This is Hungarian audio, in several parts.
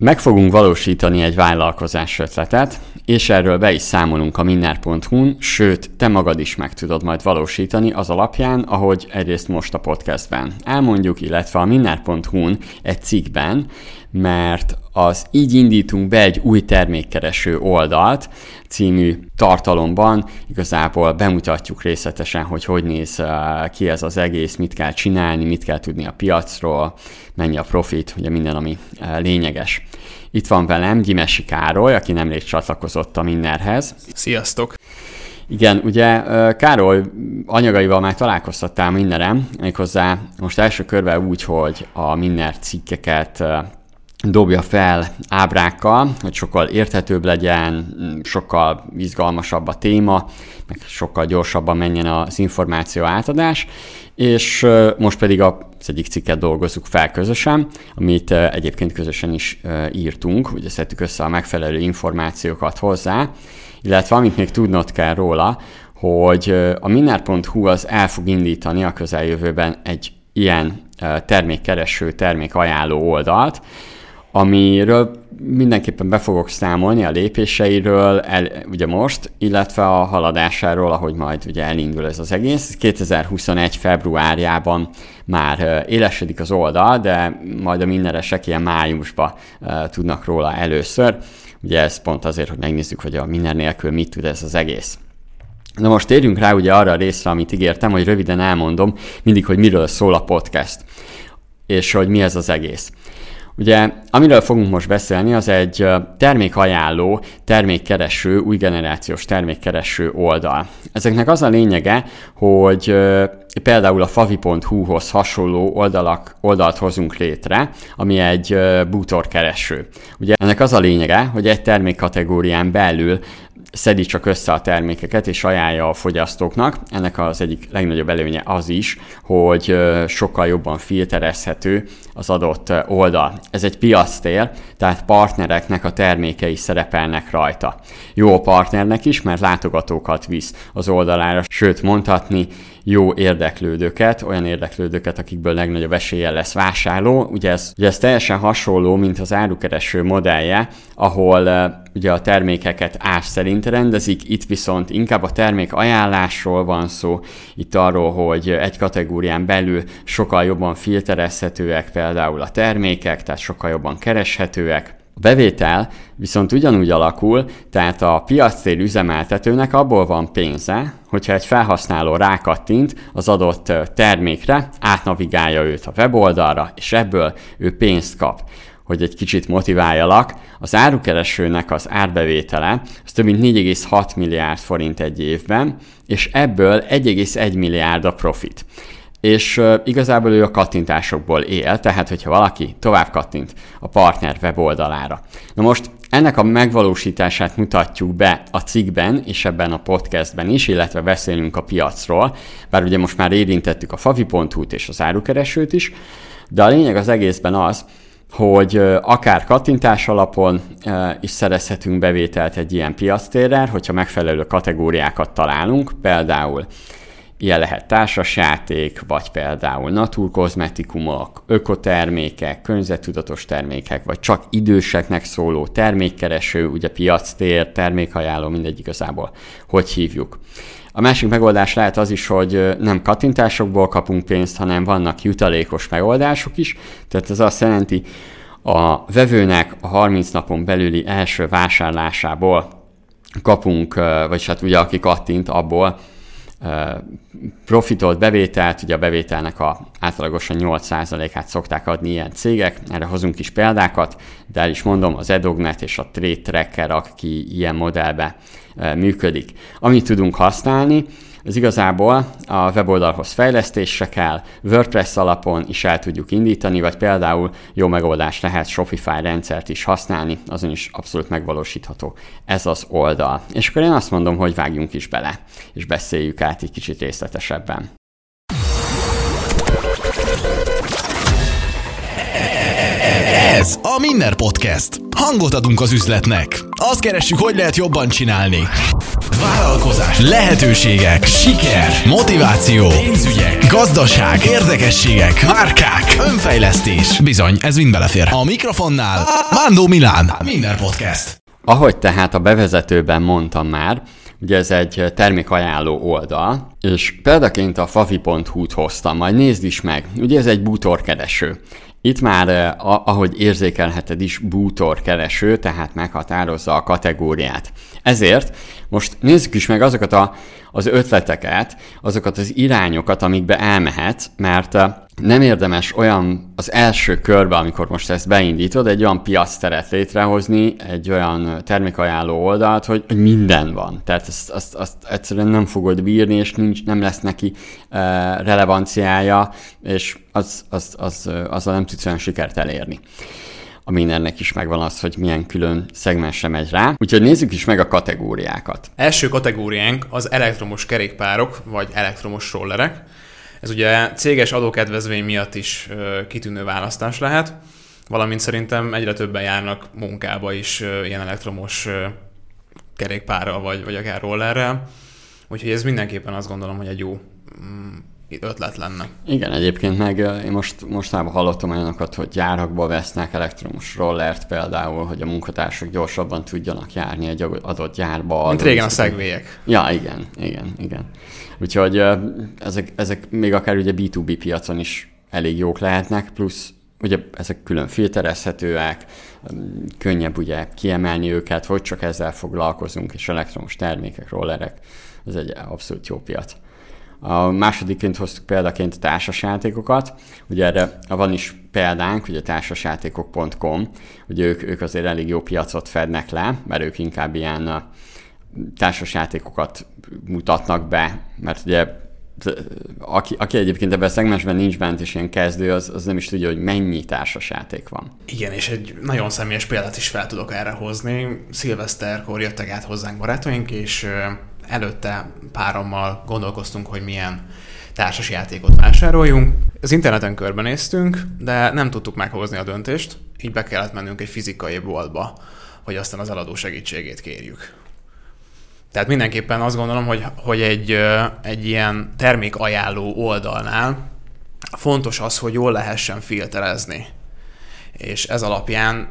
Meg fogunk valósítani egy vállalkozás ötletet, és erről be is számolunk a minner.hu-n, sőt, te magad is meg tudod majd valósítani az alapján, ahogy egyrészt most a podcastben. Elmondjuk, illetve a minner.hu-n egy cikkben, mert az Így indítunk be egy új termékkereső oldalt című tartalomban igazából bemutatjuk részletesen, hogy hogy néz eh, ki ez az egész, mit kell csinálni, mit kell tudni a piacról, mennyi a profit, ugye minden, ami eh, lényeges. Itt van velem Gyimesi Károly, aki nemrég csatlakozott a Minnerhez. Sziasztok! Igen, ugye Károly anyagaival már találkoztattál Minnerem, méghozzá most első körben úgy, hogy a Minner cikkeket dobja fel ábrákkal, hogy sokkal érthetőbb legyen, sokkal izgalmasabb a téma, meg sokkal gyorsabban menjen az információ átadás, és most pedig az egyik cikket dolgozzuk fel közösen, amit egyébként közösen is írtunk, ugye szedtük össze a megfelelő információkat hozzá, illetve amit még tudnod kell róla, hogy a minner.hu az el fog indítani a közeljövőben egy ilyen termékkereső, termékajánló oldalt, amiről mindenképpen be fogok számolni a lépéseiről, el, ugye most, illetve a haladásáról, ahogy majd ugye elindul ez az egész. 2021. februárjában már élesedik az oldal, de majd a mindenesek ilyen májusban tudnak róla először. Ugye ez pont azért, hogy megnézzük, hogy a minden nélkül mit tud ez az egész. Na most térjünk rá ugye arra a részre, amit ígértem, hogy röviden elmondom mindig, hogy miről szól a podcast, és hogy mi ez az egész. Ugye, amiről fogunk most beszélni, az egy termékajánló, termékkereső, új generációs termékkereső oldal. Ezeknek az a lényege, hogy például a favi.hu-hoz hasonló oldalak, oldalt hozunk létre, ami egy bútorkereső. Ugye ennek az a lényege, hogy egy termékkategórián belül szedi csak össze a termékeket és ajánlja a fogyasztóknak. Ennek az egyik legnagyobb előnye az is, hogy sokkal jobban filterezhető az adott oldal. Ez egy piactér, tehát partnereknek a termékei szerepelnek rajta. Jó a partnernek is, mert látogatókat visz az oldalára, sőt mondhatni, jó érdeklődőket, olyan érdeklődőket, akikből legnagyobb esélye lesz vásárló. Ugye ez, ugye ez teljesen hasonló, mint az árukereső modellje, ahol ugye a termékeket ás szerint rendezik, itt viszont inkább a termék ajánlásról van szó, itt arról, hogy egy kategórián belül sokkal jobban filterezhetőek például a termékek, tehát sokkal jobban kereshetőek, a bevétel viszont ugyanúgy alakul, tehát a piactér üzemeltetőnek abból van pénze, hogyha egy felhasználó rákattint az adott termékre, átnavigálja őt a weboldalra, és ebből ő pénzt kap. Hogy egy kicsit motiváljalak, az árukeresőnek az árbevétele az több mint 4,6 milliárd forint egy évben, és ebből 1,1 milliárd a profit és igazából ő a kattintásokból él, tehát hogyha valaki tovább kattint a partner weboldalára. Na most ennek a megvalósítását mutatjuk be a cikkben és ebben a podcastben is, illetve beszélünk a piacról, bár ugye most már érintettük a favi.hu-t és az árukeresőt is, de a lényeg az egészben az, hogy akár kattintás alapon is szerezhetünk bevételt egy ilyen piactérrel, hogyha megfelelő kategóriákat találunk, például Ilyen lehet társasjáték, vagy például naturkozmetikumok, ökotermékek, környezettudatos termékek, vagy csak időseknek szóló termékkereső, ugye piactér, termékajánló, mindegy igazából, hogy hívjuk. A másik megoldás lehet az is, hogy nem kattintásokból kapunk pénzt, hanem vannak jutalékos megoldások is, tehát ez azt jelenti, a vevőnek a 30 napon belüli első vásárlásából kapunk, vagy hát ugye aki kattint, abból profitot, bevételt, ugye a bevételnek a átlagosan 8%-át szokták adni ilyen cégek, erre hozunk is példákat, de el is mondom, az Edognet és a Trade Tracker, aki ilyen modellbe működik. Amit tudunk használni, ez igazából a weboldalhoz fejlesztésre kell, WordPress alapon is el tudjuk indítani, vagy például jó megoldás lehet Shopify rendszert is használni, azon is abszolút megvalósítható ez az oldal. És akkor én azt mondom, hogy vágjunk is bele, és beszéljük át egy kicsit részletesebben. Ez a Minner Podcast. Hangot adunk az üzletnek. Azt keressük, hogy lehet jobban csinálni. Vállalkozás, lehetőségek, siker, motiváció, pénzügyek, gazdaság, érdekességek, márkák, önfejlesztés. Bizony, ez mind belefér. A mikrofonnál Mándó Milán. Minner Podcast. Ahogy tehát a bevezetőben mondtam már, ugye ez egy termékajánló oldal, és példaként a favi.hu-t hoztam, majd nézd is meg. Ugye ez egy bútorkereső. Itt már, eh, ahogy érzékelheted is, bútor kereső, tehát meghatározza a kategóriát. Ezért most nézzük is meg azokat a, az ötleteket, azokat az irányokat, amikbe elmehet, mert eh, nem érdemes olyan az első körbe, amikor most ezt beindítod, egy olyan piacteret létrehozni, egy olyan termékajánló oldalt, hogy, hogy minden van. Tehát ezt, azt, azt egyszerűen nem fogod bírni, és nincs, nem lesz neki uh, relevanciája, és az, az, az, azzal nem tudsz olyan sikert elérni a mindennek is megvan az, hogy milyen külön szegmensre megy rá. Úgyhogy nézzük is meg a kategóriákat. Első kategóriánk az elektromos kerékpárok, vagy elektromos rollerek. Ez ugye céges adókedvezmény miatt is kitűnő választás lehet, valamint szerintem egyre többen járnak munkába is ilyen elektromos kerékpárral, vagy, vagy akár rollerrel. Úgyhogy ez mindenképpen azt gondolom, hogy egy jó mm, ötlet lenne. Igen, egyébként meg én most, mostában hallottam olyanokat, hogy gyárakba vesznek elektromos rollert például, hogy a munkatársak gyorsabban tudjanak járni egy adott gyárba. Mint régen a szegvélyek. Ja, igen, igen, igen. Úgyhogy ezek, ezek még akár ugye B2B piacon is elég jók lehetnek, plusz ugye ezek külön filterezhetőek, könnyebb ugye kiemelni őket, hogy csak ezzel foglalkozunk, és elektromos termékek, rollerek, ez egy abszolút jó piac. A másodiként hoztuk példaként a társasjátékokat, ugye erre van is példánk, ugye társasjátékok.com, ugye ők, ők azért elég jó piacot fednek le, mert ők inkább ilyen társasjátékokat mutatnak be, mert ugye aki, aki egyébként ebben a szegmensben nincs bent és ilyen kezdő, az, az nem is tudja, hogy mennyi társasjáték van. Igen, és egy nagyon személyes példát is fel tudok erre hozni. Szilveszterkor jöttek át hozzánk barátaink, és előtte párommal gondolkoztunk, hogy milyen társas játékot vásároljunk. Az interneten körbenéztünk, de nem tudtuk meghozni a döntést, így be kellett mennünk egy fizikai boltba, hogy aztán az eladó segítségét kérjük. Tehát mindenképpen azt gondolom, hogy, hogy egy, egy ilyen termék ajánló oldalnál fontos az, hogy jól lehessen filterezni. És ez alapján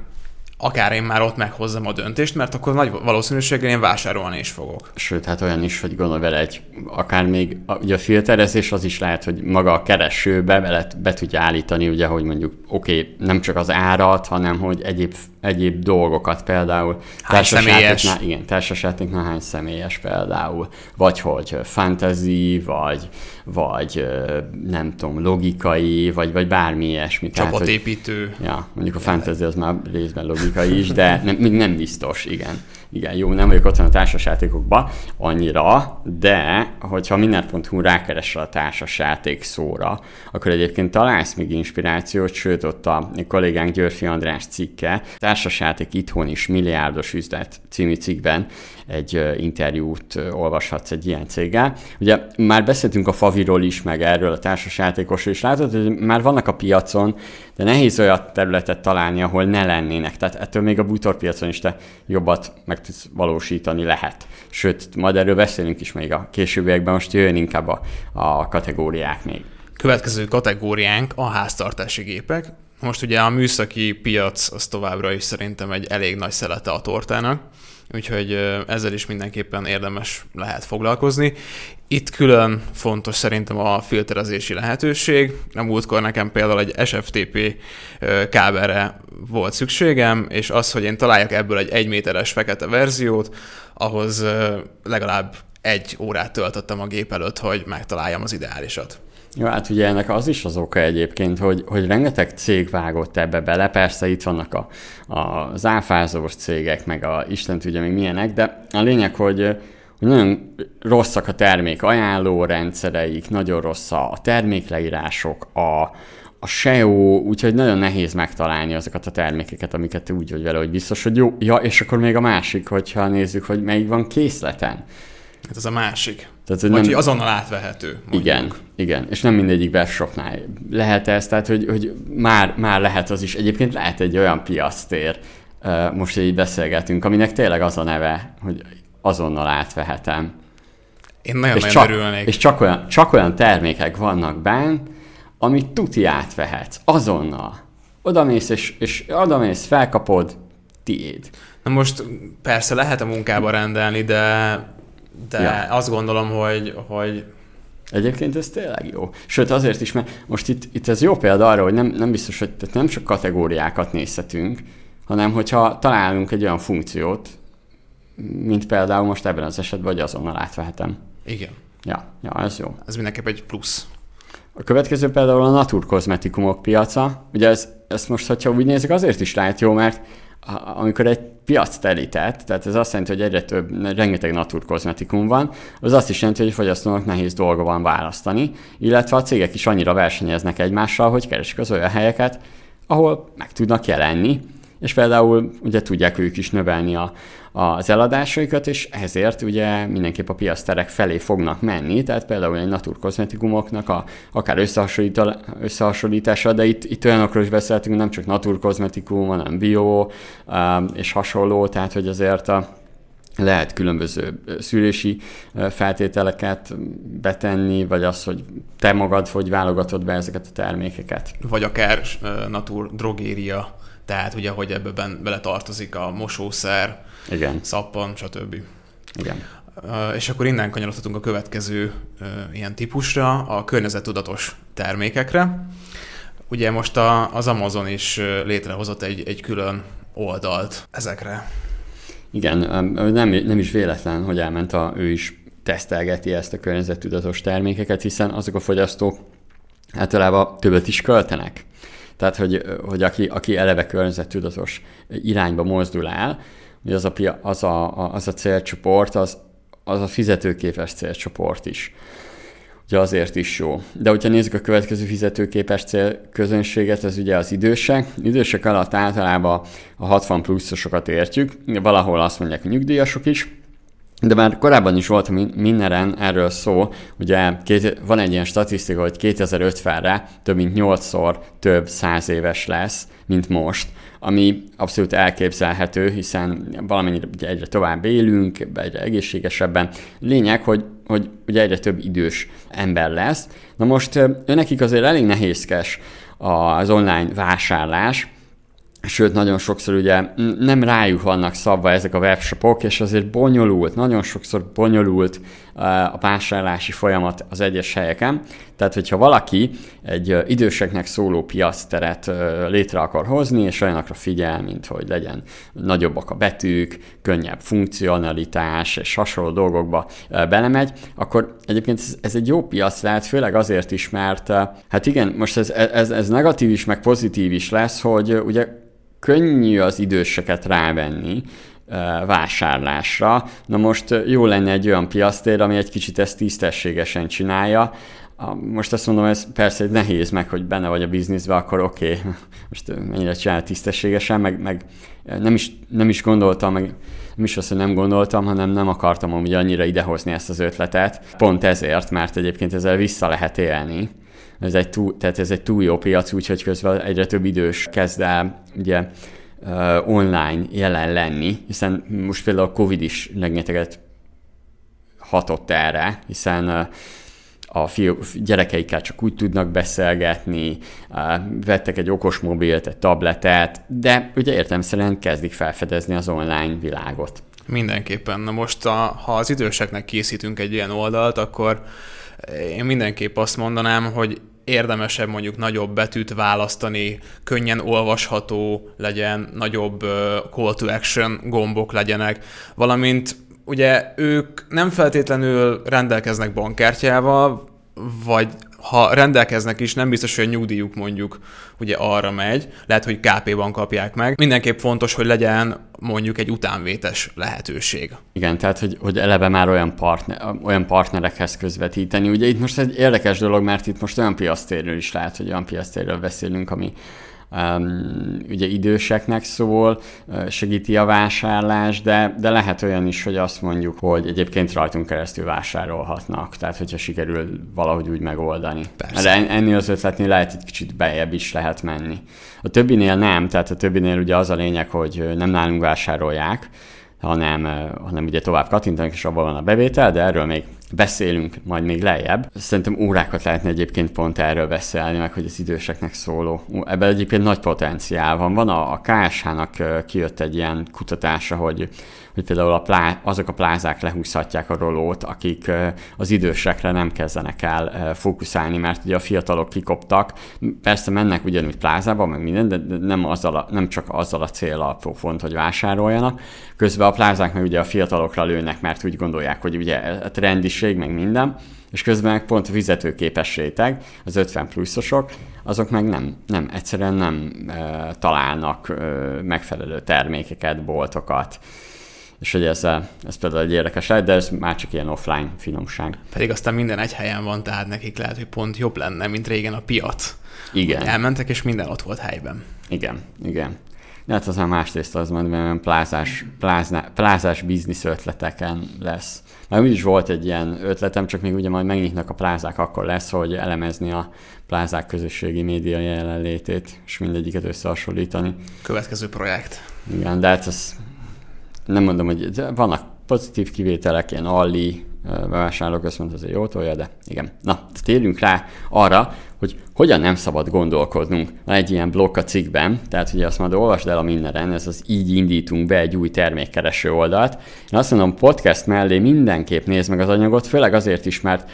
akár én már ott meghozzam a döntést, mert akkor nagy valószínűséggel én vásárolni is fogok. Sőt, hát olyan is, hogy gondolj vele egy, akár még ugye a filterezés az is lehet, hogy maga a keresőbe be, be tudja állítani, ugye, hogy mondjuk oké, okay, nem csak az árat, hanem hogy egyéb, egyéb dolgokat például. Hány személyes? Igen, társasjátéknál hány személyes például. Vagy hogy fantasy, vagy, vagy nem tudom, logikai, vagy, vagy bármi ilyesmi. Csapatépítő. Tehát, hogy, ja, mondjuk a fantasy az már részben logikai is, de nem, nem biztos, igen. Igen, jó, nem vagyok otthon a társasjátékokba annyira, de hogyha minden.hu rákeresel a társasjáték szóra, akkor egyébként találsz még inspirációt, sőt ott a kollégánk Györfi András cikke, társasjáték itthon is milliárdos üzlet című cikkben egy interjút olvashatsz egy ilyen céggel. Ugye már beszéltünk a Faviról is, meg erről a társasjátékosról is, látod, hogy már vannak a piacon, de nehéz olyan területet találni, ahol ne lennének. Tehát ettől még a bútorpiacon is te jobbat meg tudsz valósítani lehet. Sőt, majd erről beszélünk is még a későbbiekben, most jön inkább a, a kategóriák még. Következő kategóriánk a háztartási gépek. Most ugye a műszaki piac az továbbra is szerintem egy elég nagy szelete a tortának úgyhogy ezzel is mindenképpen érdemes lehet foglalkozni. Itt külön fontos szerintem a filterezési lehetőség. A múltkor nekem például egy SFTP kábelre volt szükségem, és az, hogy én találjak ebből egy egy méteres fekete verziót, ahhoz legalább egy órát töltöttem a gép előtt, hogy megtaláljam az ideálisat. Jó, hát ugye ennek az is az oka egyébként, hogy, hogy rengeteg cég vágott ebbe bele, persze itt vannak a, a, az cégek, meg a Isten tudja még milyenek, de a lényeg, hogy, hogy nagyon rosszak a termék ajánló rendszereik, nagyon rossz a termékleírások, a, a SEO, úgyhogy nagyon nehéz megtalálni azokat a termékeket, amiket úgy vagy vele, hogy biztos, hogy jó. Ja, és akkor még a másik, hogyha nézzük, hogy melyik van készleten. Hát ez a másik. Tehát, hogy Vagy nem... hogy azonnal átvehető. Mondjuk. Igen, igen. És nem mindegyik webshopnál lehet ez, tehát hogy, hogy már, már lehet az is. Egyébként lehet egy olyan piasztér, most így beszélgetünk, aminek tényleg az a neve, hogy azonnal átvehetem. Én nagyon, és nagyon csak, örülnék. És csak olyan, csak olyan termékek vannak benne, amit tuti átvehetsz, azonnal. Odamész, és, és odamész, felkapod, tiéd. Na most persze lehet a munkába rendelni, de, de ja. azt gondolom, hogy, hogy Egyébként ez tényleg jó. Sőt, azért is, mert most itt, itt ez jó példa arra, hogy nem, nem biztos, hogy tehát nem csak kategóriákat nézhetünk, hanem hogyha találunk egy olyan funkciót, mint például most ebben az esetben, hogy azonnal átvehetem. Igen. Ja, ja, ez jó. Ez mindenképp egy plusz. A következő például a naturkozmetikumok piaca. Ugye ez, ezt most, hogyha úgy nézzük, azért is lehet jó, mert amikor egy piac telített, tehát ez azt jelenti, hogy egyre több, rengeteg naturkozmetikum van, az azt is jelenti, hogy a fogyasztónak nehéz dolga van választani, illetve a cégek is annyira versenyeznek egymással, hogy keresik az olyan helyeket, ahol meg tudnak jelenni, és például ugye tudják ők is növelni a, az eladásaikat, és ezért ugye mindenképp a piaszterek felé fognak menni, tehát például egy naturkozmetikumoknak a, akár összehasonlítása, de itt, itt olyanokról is beszéltünk, nem csak naturkozmetikum, hanem bio um, és hasonló, tehát hogy azért a, lehet különböző szülési feltételeket betenni, vagy az, hogy te magad hogy válogatod be ezeket a termékeket. Vagy akár natur drogéria tehát ugye, hogy ebben bele tartozik a mosószer, Igen. szappan, stb. Igen. És akkor innen kanyarodhatunk a következő ilyen típusra, a környezettudatos termékekre. Ugye most a, az Amazon is létrehozott egy, egy külön oldalt ezekre. Igen, nem, nem is véletlen, hogy elment a, ő is tesztelgeti ezt a környezettudatos termékeket, hiszen azok a fogyasztók általában többet is költenek. Tehát, hogy, hogy aki, aki eleve környezettudatos irányba mozdul el, hogy az a, az a, az a célcsoport, az, az a fizetőképes célcsoport is. Ugye azért is jó. De hogyha nézzük a következő fizetőképes célközönséget, ez ugye az idősek. Idősek alatt általában a 60 pluszosokat értjük, valahol azt mondják a nyugdíjasok is, de már korábban is volt mindenen erről szó, ugye két, van egy ilyen statisztika, hogy 2050-re több mint 8-szor több száz éves lesz, mint most, ami abszolút elképzelhető, hiszen valamennyire ugye egyre tovább élünk, egyre egészségesebben. Lényeg, hogy, hogy ugye egyre több idős ember lesz. Na most önekik azért elég nehézkes az online vásárlás, Sőt, nagyon sokszor ugye nem rájuk vannak szabva ezek a webshopok, és azért bonyolult, nagyon sokszor bonyolult a vásárlási folyamat az egyes helyeken. Tehát, hogyha valaki egy időseknek szóló piaszteret létre akar hozni, és olyanokra figyel, mint hogy legyen nagyobbak a betűk, könnyebb funkcionalitás, és hasonló dolgokba belemegy, akkor egyébként ez, egy jó piac lehet, főleg azért is, mert hát igen, most ez, ez, ez negatív is, meg pozitív is lesz, hogy ugye könnyű az időseket rávenni vásárlásra. Na most jó lenne egy olyan piasztér, ami egy kicsit ezt tisztességesen csinálja, most azt mondom, ez persze nehéz meg, hogy benne vagy a bizniszbe, akkor oké, okay, most mennyire csinál tisztességesen, meg, meg nem, is, nem is gondoltam, meg nem is azt, hogy nem gondoltam, hanem nem akartam amúgy annyira idehozni ezt az ötletet. Pont ezért, mert egyébként ezzel vissza lehet élni ez egy túl, tehát ez egy túl jó piac, úgyhogy közben egyre több idős kezd el ugye online jelen lenni, hiszen most például a Covid is rengeteget hatott erre, hiszen a fiú, gyerekeikkel csak úgy tudnak beszélgetni, vettek egy okos mobilt, egy tabletet, de ugye értelmszerűen kezdik felfedezni az online világot. Mindenképpen. Na most, a, ha az időseknek készítünk egy ilyen oldalt, akkor én mindenképp azt mondanám, hogy érdemesebb mondjuk nagyobb betűt választani, könnyen olvasható legyen, nagyobb call to action gombok legyenek, valamint ugye ők nem feltétlenül rendelkeznek bankkártyával, vagy ha rendelkeznek is, nem biztos, hogy a nyugdíjuk mondjuk ugye arra megy, lehet, hogy KP-ban kapják meg. Mindenképp fontos, hogy legyen mondjuk egy utánvétes lehetőség. Igen, tehát hogy, hogy eleve már olyan, partner, olyan partnerekhez közvetíteni. Ugye itt most egy érdekes dolog, mert itt most olyan piasztérről is lehet, hogy olyan piasztérről beszélünk, ami, ugye időseknek szól, segíti a vásárlás, de, de lehet olyan is, hogy azt mondjuk, hogy egyébként rajtunk keresztül vásárolhatnak, tehát hogyha sikerül valahogy úgy megoldani. Persze. De ennél az ötletnél lehet egy kicsit bejebb is lehet menni. A többinél nem, tehát a többinél ugye az a lényeg, hogy nem nálunk vásárolják, hanem, hanem ugye tovább kattintanak, és abban van a bevétel, de erről még beszélünk majd még lejjebb. Szerintem órákat lehetne egyébként pont erről beszélni, meg hogy az időseknek szóló. Ebben egyébként nagy potenciál van. Van a, a KSH-nak kijött egy ilyen kutatása, hogy hogy például a plá, azok a plázák lehúzhatják a rolót, akik az idősekre nem kezdenek el fókuszálni, mert ugye a fiatalok kikoptak, persze mennek ugyanúgy plázába, meg minden, de nem, azzal a, nem csak azzal a cél a font, hogy vásároljanak. Közben a plázák meg ugye a fiatalokra lőnek, mert úgy gondolják, hogy ugye a trendiség, meg minden, és közben meg pont a fizetőképes réteg, az 50 pluszosok, azok meg nem, nem egyszerűen nem e, találnak e, megfelelő termékeket, boltokat, és hogy ez, ez például egy érdekes lehet, de ez már csak ilyen offline finomság. Pedig aztán minden egy helyen van, tehát nekik lehet, hogy pont jobb lenne, mint régen a piac. Igen. Elmentek, és minden ott volt helyben. Igen, igen. De hát az már másrészt az majd, mert plázás, plázna, plázás biznisz ötleteken lesz. Már úgyis volt egy ilyen ötletem, csak még ugye majd megnyitnak a plázák, akkor lesz, hogy elemezni a plázák közösségi média jelenlétét, és mindegyiket összehasonlítani. Következő projekt. Igen, de hát ez nem mondom, hogy vannak pozitív kivételek, ilyen Alli bevásárlóközpont azért jó tolja, de igen. Na, térjünk rá arra, hogy hogyan nem szabad gondolkodnunk. Van egy ilyen blokk a cikkben, tehát ugye azt majd olvasd el a mindenen, ez az így indítunk be egy új termékkereső oldalt. Én azt mondom, podcast mellé mindenképp nézd meg az anyagot, főleg azért is, mert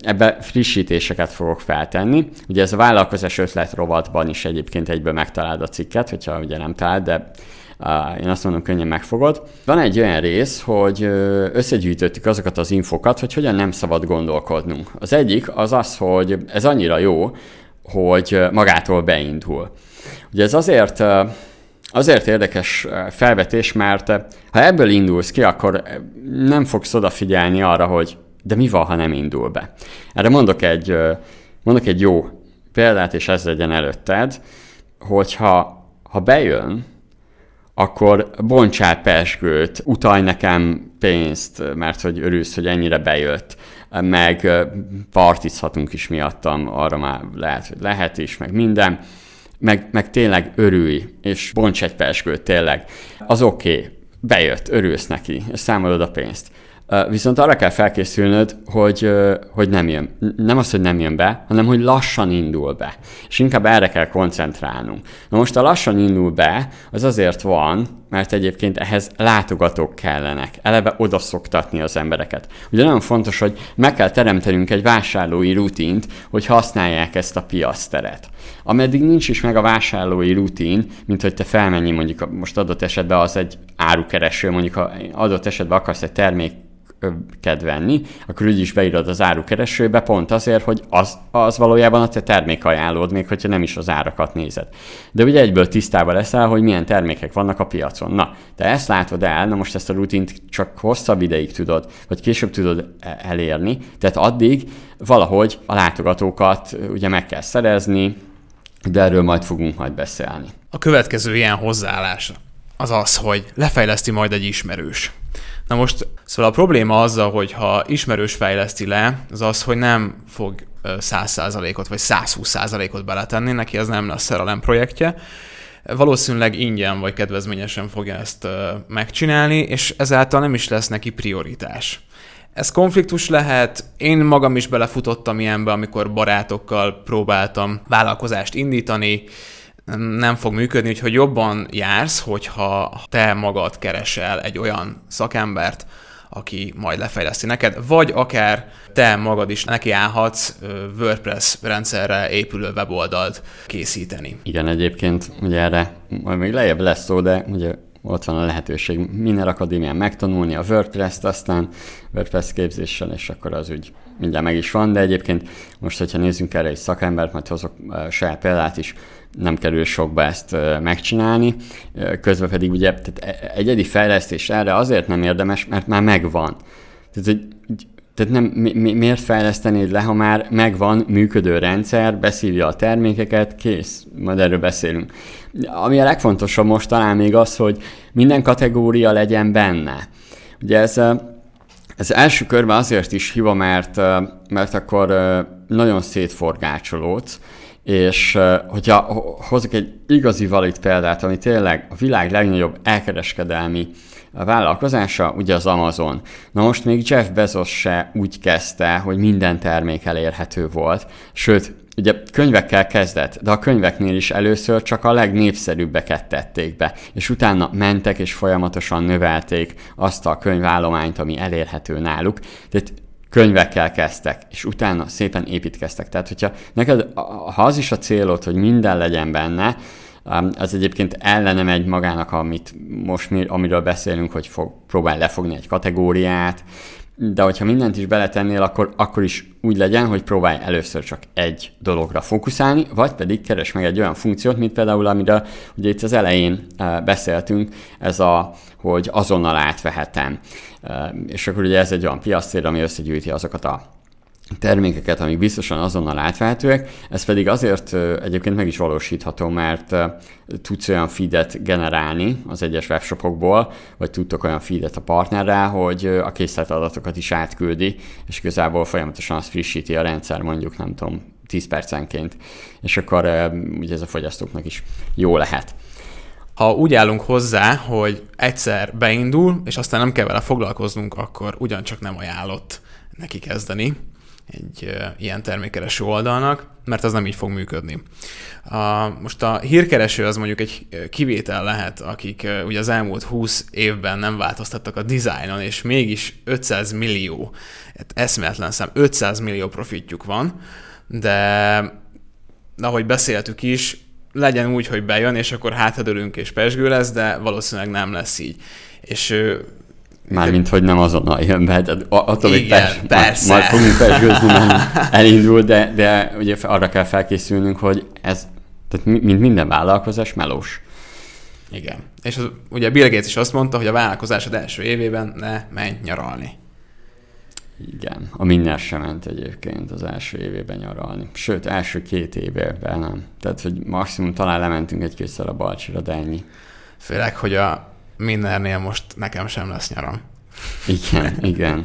ebbe frissítéseket fogok feltenni. Ugye ez a vállalkozás ötlet rovatban is egyébként egyből megtaláld a cikket, hogyha ugye nem találd, de én azt mondom, könnyen megfogod. Van egy olyan rész, hogy összegyűjtöttük azokat az infokat, hogy hogyan nem szabad gondolkodnunk. Az egyik az az, hogy ez annyira jó, hogy magától beindul. Ugye ez azért Azért érdekes felvetés, mert ha ebből indulsz ki, akkor nem fogsz odafigyelni arra, hogy de mi van, ha nem indul be. Erre mondok egy, mondok egy jó példát, és ez legyen előtted, hogyha ha bejön, akkor bontsál pesgőt, utalj nekem pénzt, mert hogy örülsz, hogy ennyire bejött, meg partizhatunk is miattam, arra már lehet, hogy lehet is, meg minden, meg, meg tényleg örülj, és bonts egy pesgőt, tényleg. Az oké, okay, bejött, örülsz neki, és számolod a pénzt. Viszont arra kell felkészülnöd, hogy, hogy nem jön. Nem az, hogy nem jön be, hanem hogy lassan indul be. És inkább erre kell koncentrálnunk. Na most a lassan indul be, az azért van, mert egyébként ehhez látogatók kellenek. Eleve oda szoktatni az embereket. Ugye nagyon fontos, hogy meg kell teremtenünk egy vásárlói rutint, hogy használják ezt a piaszteret. Ameddig nincs is meg a vásárlói rutin, mint hogy te felmenjél mondjuk most adott esetben az egy árukereső, mondjuk ha adott esetben akarsz egy termék kedvenni, venni, akkor úgy is beírod az árukeresőbe, pont azért, hogy az, az valójában a te termékajánlód, még hogyha nem is az árakat nézed. De ugye egyből tisztában leszel, hogy milyen termékek vannak a piacon. Na, te ezt látod el, na most ezt a rutint csak hosszabb ideig tudod, vagy később tudod e- elérni, tehát addig valahogy a látogatókat ugye meg kell szerezni, de erről majd fogunk majd beszélni. A következő ilyen hozzáállás az az, hogy lefejleszti majd egy ismerős. Na most, szóval a probléma azzal, hogy ha ismerős fejleszti le, az az, hogy nem fog 100%-ot vagy 120%-ot beletenni, neki az nem lesz szerelem projektje. Valószínűleg ingyen vagy kedvezményesen fogja ezt megcsinálni, és ezáltal nem is lesz neki prioritás. Ez konfliktus lehet, én magam is belefutottam ilyenbe, amikor barátokkal próbáltam vállalkozást indítani, nem fog működni, úgyhogy jobban jársz, hogyha te magad keresel egy olyan szakembert, aki majd lefejleszti neked, vagy akár te magad is neki állhatsz WordPress rendszerre épülő weboldalt készíteni. Igen, egyébként ugye erre majd még lejjebb lesz szó, de ugye ott van a lehetőség minden akadémián megtanulni a WordPress-t, aztán WordPress képzéssel, és akkor az úgy mindjárt meg is van, de egyébként most, hogyha nézzünk erre egy szakembert, majd hozok saját példát is, nem kerül sokba ezt megcsinálni, közben pedig ugye tehát e, egyedi fejlesztés erre azért nem érdemes, mert már megvan. Tehát, hogy tehát nem, mi, miért fejlesztenéd le, ha már megvan működő rendszer, beszívja a termékeket, kész, majd erről beszélünk. Ami a legfontosabb most talán még az, hogy minden kategória legyen benne. Ugye ez, ez első körben azért is hiba, mert, mert akkor nagyon szétforgácsolódsz, és hogyha hozok egy igazi valid példát, ami tényleg a világ legnagyobb elkereskedelmi vállalkozása, ugye az Amazon. Na most még Jeff Bezos se úgy kezdte, hogy minden termék elérhető volt, sőt, ugye könyvekkel kezdett, de a könyveknél is először csak a legnépszerűbbeket tették be, és utána mentek és folyamatosan növelték azt a könyvállományt, ami elérhető náluk. Tehát könyvekkel kezdtek, és utána szépen építkeztek. Tehát, hogyha neked, ha az is a célod, hogy minden legyen benne, az egyébként ellene megy magának, amit most mi, amiről beszélünk, hogy fog, próbál lefogni egy kategóriát, de hogyha mindent is beletennél, akkor, akkor is úgy legyen, hogy próbálj először csak egy dologra fókuszálni, vagy pedig keres meg egy olyan funkciót, mint például, amiről ugye itt az elején beszéltünk, ez a, hogy azonnal átvehetem. És akkor ugye ez egy olyan piasztér, ami összegyűjti azokat a termékeket, amik biztosan azonnal átvehetőek, ez pedig azért egyébként meg is valósítható, mert tudsz olyan feedet generálni az egyes webshopokból, vagy tudtok olyan feedet a partnerrel, hogy a készlet adatokat is átküldi, és igazából folyamatosan azt frissíti a rendszer, mondjuk nem tudom, 10 percenként, és akkor ugye ez a fogyasztóknak is jó lehet. Ha úgy állunk hozzá, hogy egyszer beindul, és aztán nem kell vele foglalkoznunk, akkor ugyancsak nem ajánlott neki kezdeni egy ilyen termékkereső oldalnak, mert az nem így fog működni. A, most a hírkereső az mondjuk egy kivétel lehet, akik ugye az elmúlt 20 évben nem változtattak a dizájnon, és mégis 500 millió, hát eszméletlen szám, 500 millió profitjuk van, de ahogy beszéltük is, legyen úgy, hogy bejön, és akkor hátadőlünk és pesgő lesz, de valószínűleg nem lesz így. És Mármint, hogy nem azonnal jön be, de attól még persze, persze. Majd, majd fogunk pesgőzni, elindul, de, de ugye arra kell felkészülnünk, hogy ez, tehát mint minden vállalkozás, melós. Igen. És az, ugye Bill Gates is azt mondta, hogy a vállalkozásod első évében ne menj nyaralni. Igen, a minden sem ment egyébként az első évében nyaralni. Sőt, első két évében nem. Tehát, hogy maximum talán lementünk egy-kétszer a Balcsira, de ennyi. Főleg, hogy a mindennél most nekem sem lesz nyaram. Igen, igen.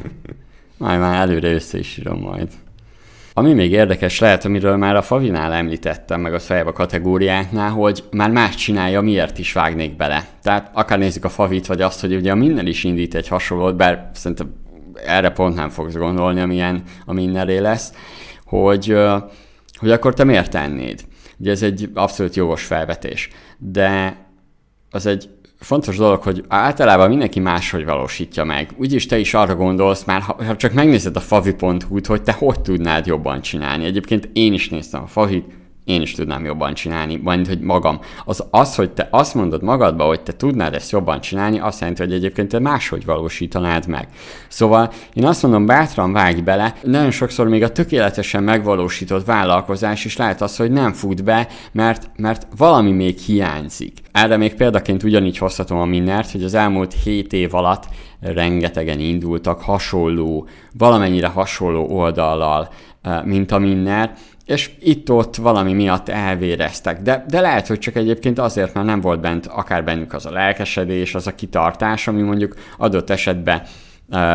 Majd már előre össze is írom majd. Ami még érdekes lehet, amiről már a Favinál említettem, meg a fejebb a kategóriáknál, hogy már más csinálja, miért is vágnék bele. Tehát akár nézzük a Favit, vagy azt, hogy ugye a minden is indít egy hasonlót, bár szerintem erre pont nem fogsz gondolni, amilyen a mindenré lesz, hogy, hogy akkor te miért tennéd? Ugye ez egy abszolút jogos felvetés, de az egy fontos dolog, hogy általában mindenki máshogy valósítja meg. Úgyis te is arra gondolsz, már ha, ha csak megnézed a favi.hu-t, hogy te hogy tudnád jobban csinálni. Egyébként én is néztem a favit, én is tudnám jobban csinálni, majd hogy magam. Az, az, hogy te azt mondod magadba, hogy te tudnád ezt jobban csinálni, azt jelenti, hogy egyébként te máshogy valósítanád meg. Szóval én azt mondom, bátran vágj bele, nagyon sokszor még a tökéletesen megvalósított vállalkozás is lehet az, hogy nem fut be, mert, mert valami még hiányzik. Erre még példaként ugyanígy hozhatom a Minnert, hogy az elmúlt 7 év alatt rengetegen indultak hasonló, valamennyire hasonló oldallal, eh, mint a Minner, és itt-ott valami miatt elvéreztek. De, de lehet, hogy csak egyébként azért, mert nem volt bent akár bennük az a lelkesedés, az a kitartás, ami mondjuk adott esetben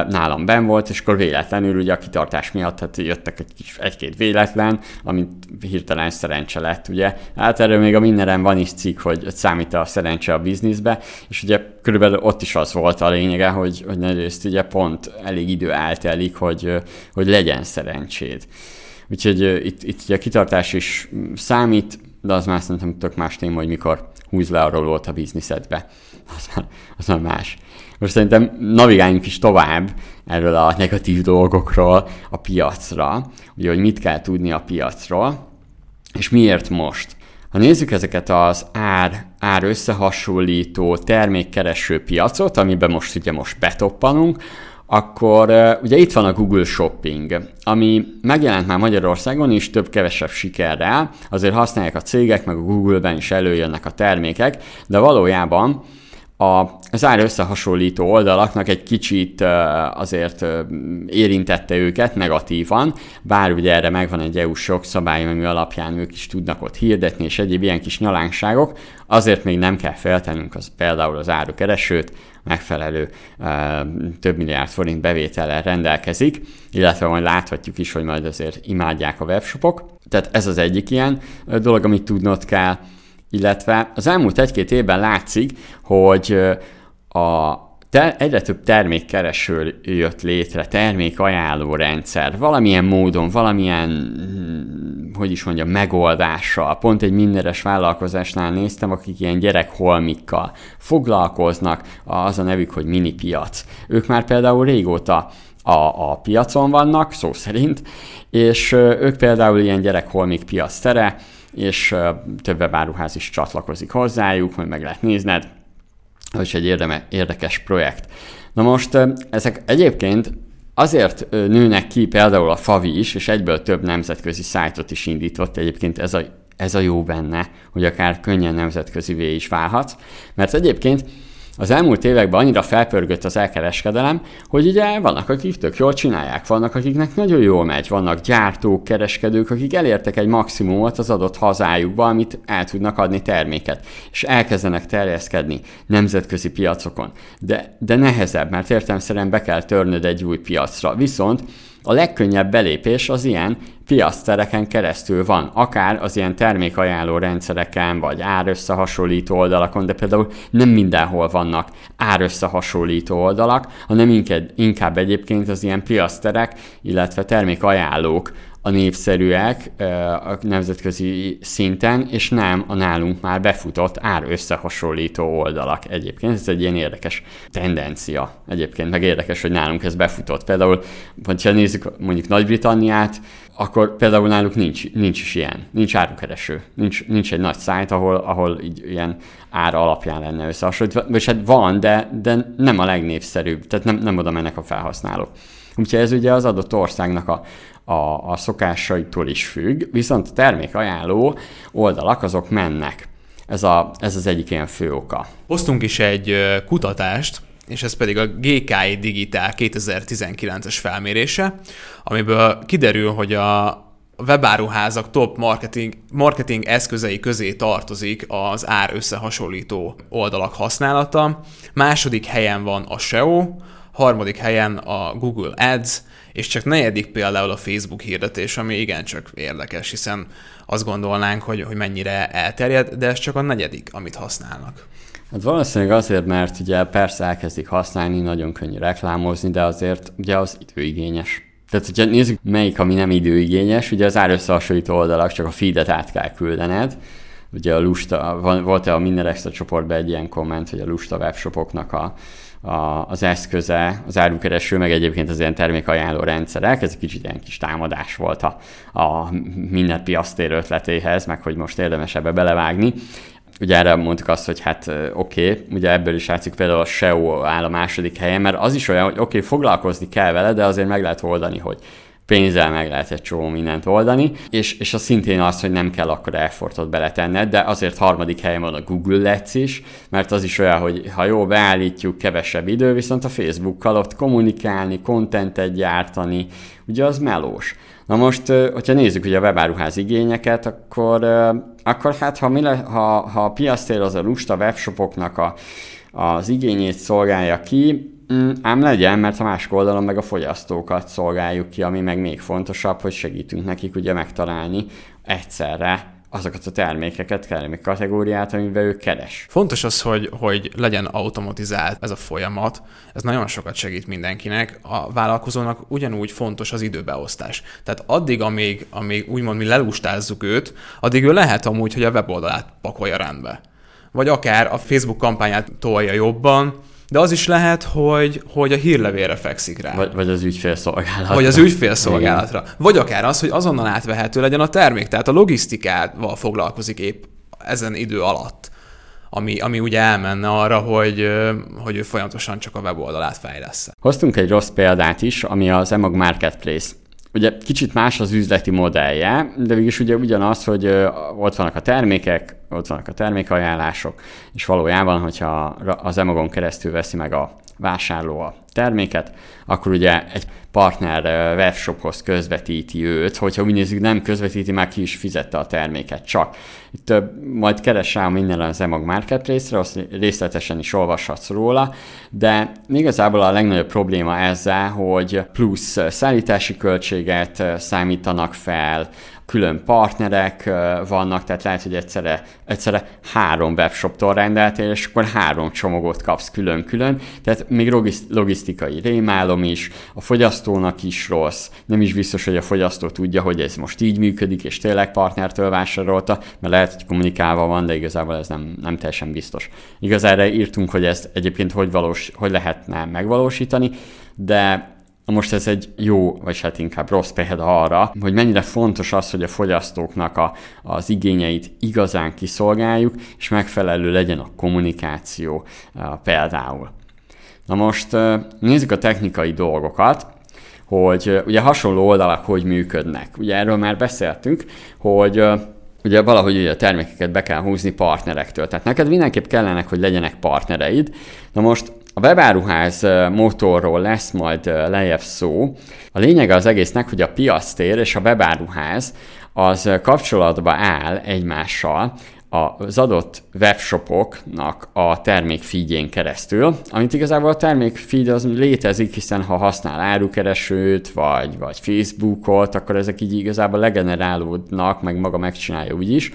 nálam ben volt, és akkor véletlenül ugye a kitartás miatt hát jöttek egy kis, egy-két véletlen, amit hirtelen szerencse lett, ugye. Hát erről még a mindenen van is cikk, hogy számít a szerencse a bizniszbe, és ugye körülbelül ott is az volt a lényege, hogy, hogy nagyrészt ugye pont elég idő eltelik, hogy, hogy legyen szerencséd. Úgyhogy itt, itt ugye a kitartás is számít, de az már szerintem tök más téma, hogy mikor húz le arról volt a bizniszedbe. Az már, az már más. Most szerintem navigáljunk is tovább erről a negatív dolgokról a piacra, ugye, hogy mit kell tudni a piacról, és miért most. Ha nézzük ezeket az ár, ár összehasonlító termékkereső piacot, amiben most ugye most betoppanunk, akkor ugye itt van a Google Shopping, ami megjelent már Magyarországon is több-kevesebb sikerrel, azért használják a cégek, meg a Google-ben is előjönnek a termékek, de valójában a, az ár összehasonlító oldalaknak egy kicsit azért érintette őket negatívan, bár ugye erre megvan egy EU sok szabály, ami alapján ők is tudnak ott hirdetni, és egyéb ilyen kis nyalánkságok, azért még nem kell feltennünk az, például az árukeresőt, megfelelő több milliárd forint bevétellel rendelkezik, illetve majd láthatjuk is, hogy majd azért imádják a webshopok. Tehát ez az egyik ilyen dolog, amit tudnod kell illetve az elmúlt egy-két évben látszik, hogy a te, egyre több termékkereső jött létre, termékajánló rendszer, valamilyen módon, valamilyen, hm, hogy is mondjam, megoldással. Pont egy mindenes vállalkozásnál néztem, akik ilyen gyerekholmikkal foglalkoznak, az a nevük, hogy mini piac. Ők már például régóta a, a piacon vannak, szó szerint, és ők például ilyen gyerekholmik piac tere, és több webáruház is csatlakozik hozzájuk, majd meg lehet nézned, és egy érdeme, érdekes projekt. Na most ezek egyébként azért nőnek ki például a Favi is, és egyből több nemzetközi szájtot is indított, egyébként ez a, ez a jó benne, hogy akár könnyen nemzetközivé is válhat, mert egyébként az elmúlt években annyira felpörgött az elkereskedelem, hogy ugye vannak, akik tök jól csinálják, vannak, akiknek nagyon jól megy, vannak gyártók, kereskedők, akik elértek egy maximumot az adott hazájukba, amit el tudnak adni terméket, és elkezdenek terjeszkedni nemzetközi piacokon. De, de nehezebb, mert értelmszerűen be kell törnöd egy új piacra. Viszont a legkönnyebb belépés az ilyen piasztereken keresztül van, akár az ilyen termékajánló rendszereken, vagy árösszehasonlító oldalakon, de például nem mindenhol vannak árösszehasonlító oldalak, hanem inkább egyébként az ilyen piaszterek, illetve termékajánlók a népszerűek a nemzetközi szinten, és nem a nálunk már befutott ár összehasonlító oldalak egyébként. Ez egy ilyen érdekes tendencia egyébként, meg érdekes, hogy nálunk ez befutott. Például, ha nézzük mondjuk Nagy-Britanniát, akkor például náluk nincs, nincs is ilyen, nincs árukereső, nincs, nincs egy nagy szájt, ahol, ahol így ilyen ára alapján lenne összehasonlítva, vagy hát van, de, de nem a legnépszerűbb, tehát nem, nem oda mennek a felhasználók. Úgyhogy ez ugye az adott országnak a, a, a szokásaitól is függ, viszont a termékajánló oldalak azok mennek. Ez, a, ez az egyik ilyen fő oka. Hoztunk is egy kutatást, és ez pedig a GKI Digital 2019-es felmérése, amiből kiderül, hogy a webáruházak top marketing, marketing eszközei közé tartozik az ár összehasonlító oldalak használata. Második helyen van a SEO, harmadik helyen a Google Ads, és csak negyedik például a Facebook hirdetés, ami igencsak érdekes, hiszen azt gondolnánk, hogy, hogy mennyire elterjed, de ez csak a negyedik, amit használnak. Hát valószínűleg azért, mert ugye persze elkezdik használni, nagyon könnyű reklámozni, de azért ugye az időigényes. Tehát, hogyha nézzük, melyik, ami nem időigényes, ugye az árösszehasonlító oldalak csak a feedet át kell küldened, ugye a lusta, volt-e a minden extra csoportban egy ilyen komment, hogy a lusta webshopoknak a, a, az eszköze, az árukereső, meg egyébként az ilyen termékajánló rendszerek, ez egy kicsit ilyen kis támadás volt a, a minden piasztér ötletéhez, meg hogy most érdemes ebbe belevágni. Ugye erre mondtuk azt, hogy hát oké, okay, ugye ebből is látszik például a SEO áll a második helyen, mert az is olyan, hogy oké, okay, foglalkozni kell vele, de azért meg lehet oldani, hogy pénzzel meg lehet egy csomó mindent oldani, és, és az szintén az, hogy nem kell akkor effortot beletenned, de azért harmadik helyen van a Google Let's is, mert az is olyan, hogy ha jó beállítjuk, kevesebb idő, viszont a Facebookkal ott kommunikálni, kontentet gyártani, ugye az melós. Na most, hogyha nézzük ugye a webáruház igényeket, akkor, akkor hát ha, mi le, ha, ha a piasztér az a lusta webshopoknak a, az igényét szolgálja ki, Mm, ám legyen, mert a másik oldalon meg a fogyasztókat szolgáljuk ki, ami meg még fontosabb, hogy segítünk nekik ugye megtalálni egyszerre azokat a termékeket, termék kategóriát, amiben ő keres. Fontos az, hogy, hogy legyen automatizált ez a folyamat, ez nagyon sokat segít mindenkinek. A vállalkozónak ugyanúgy fontos az időbeosztás. Tehát addig, amíg, amíg úgymond mi lelustázzuk őt, addig ő lehet amúgy, hogy a weboldalát pakolja rendbe. Vagy akár a Facebook kampányát tolja jobban, de az is lehet, hogy, hogy a hírlevélre fekszik rá. Vagy, vagy az ügyfélszolgálatra. Vagy az ügyfélszolgálatra. Igen. Vagy akár az, hogy azonnal átvehető legyen a termék, tehát a logisztikával foglalkozik épp ezen idő alatt. Ami, ami ugye elmenne arra, hogy, hogy ő folyamatosan csak a weboldalát fejlesz. Hoztunk egy rossz példát is, ami az Emag Marketplace. Ugye kicsit más az üzleti modellje, de végülis ugye ugyanaz, hogy ott vannak a termékek, ott vannak a termékajánlások, és valójában, hogyha az Emagon keresztül veszi meg a vásárló a terméket, akkor ugye egy partner webshophoz közvetíti őt, hogyha úgy nézzük, nem közvetíti, már ki is fizette a terméket, csak. Itt majd keres rá minden az Emag Marketplace-re, azt részletesen is olvashatsz róla, de igazából a legnagyobb probléma ezzel, hogy plusz szállítási költséget számítanak fel, külön partnerek vannak, tehát lehet, hogy egyszerre, egyszerre három webshoptól rendeltél, és akkor három csomagot kapsz külön-külön, tehát még logisztikai rémálom is, a fogyasztónak is rossz, nem is biztos, hogy a fogyasztó tudja, hogy ez most így működik, és tényleg partnertől vásárolta, mert lehet, hogy kommunikálva van, de igazából ez nem, nem teljesen biztos. Igazára írtunk, hogy ezt egyébként hogy, valós, hogy lehetne megvalósítani, de most ez egy jó, vagy hát inkább rossz példa arra, hogy mennyire fontos az, hogy a fogyasztóknak a, az igényeit igazán kiszolgáljuk, és megfelelő legyen a kommunikáció például. Na most nézzük a technikai dolgokat, hogy ugye hasonló oldalak hogy működnek. Ugye erről már beszéltünk, hogy ugye valahogy ugye a termékeket be kell húzni partnerektől. Tehát neked mindenképp kellenek, hogy legyenek partnereid. Na most a webáruház motorról lesz majd lejjebb szó. A lényege az egésznek, hogy a piasztér és a webáruház az kapcsolatba áll egymással, az adott webshopoknak a termékfeedjén keresztül, amit igazából a termékfeed az létezik, hiszen ha használ árukeresőt, vagy, vagy Facebookot, akkor ezek így igazából legenerálódnak, meg maga megcsinálja úgyis.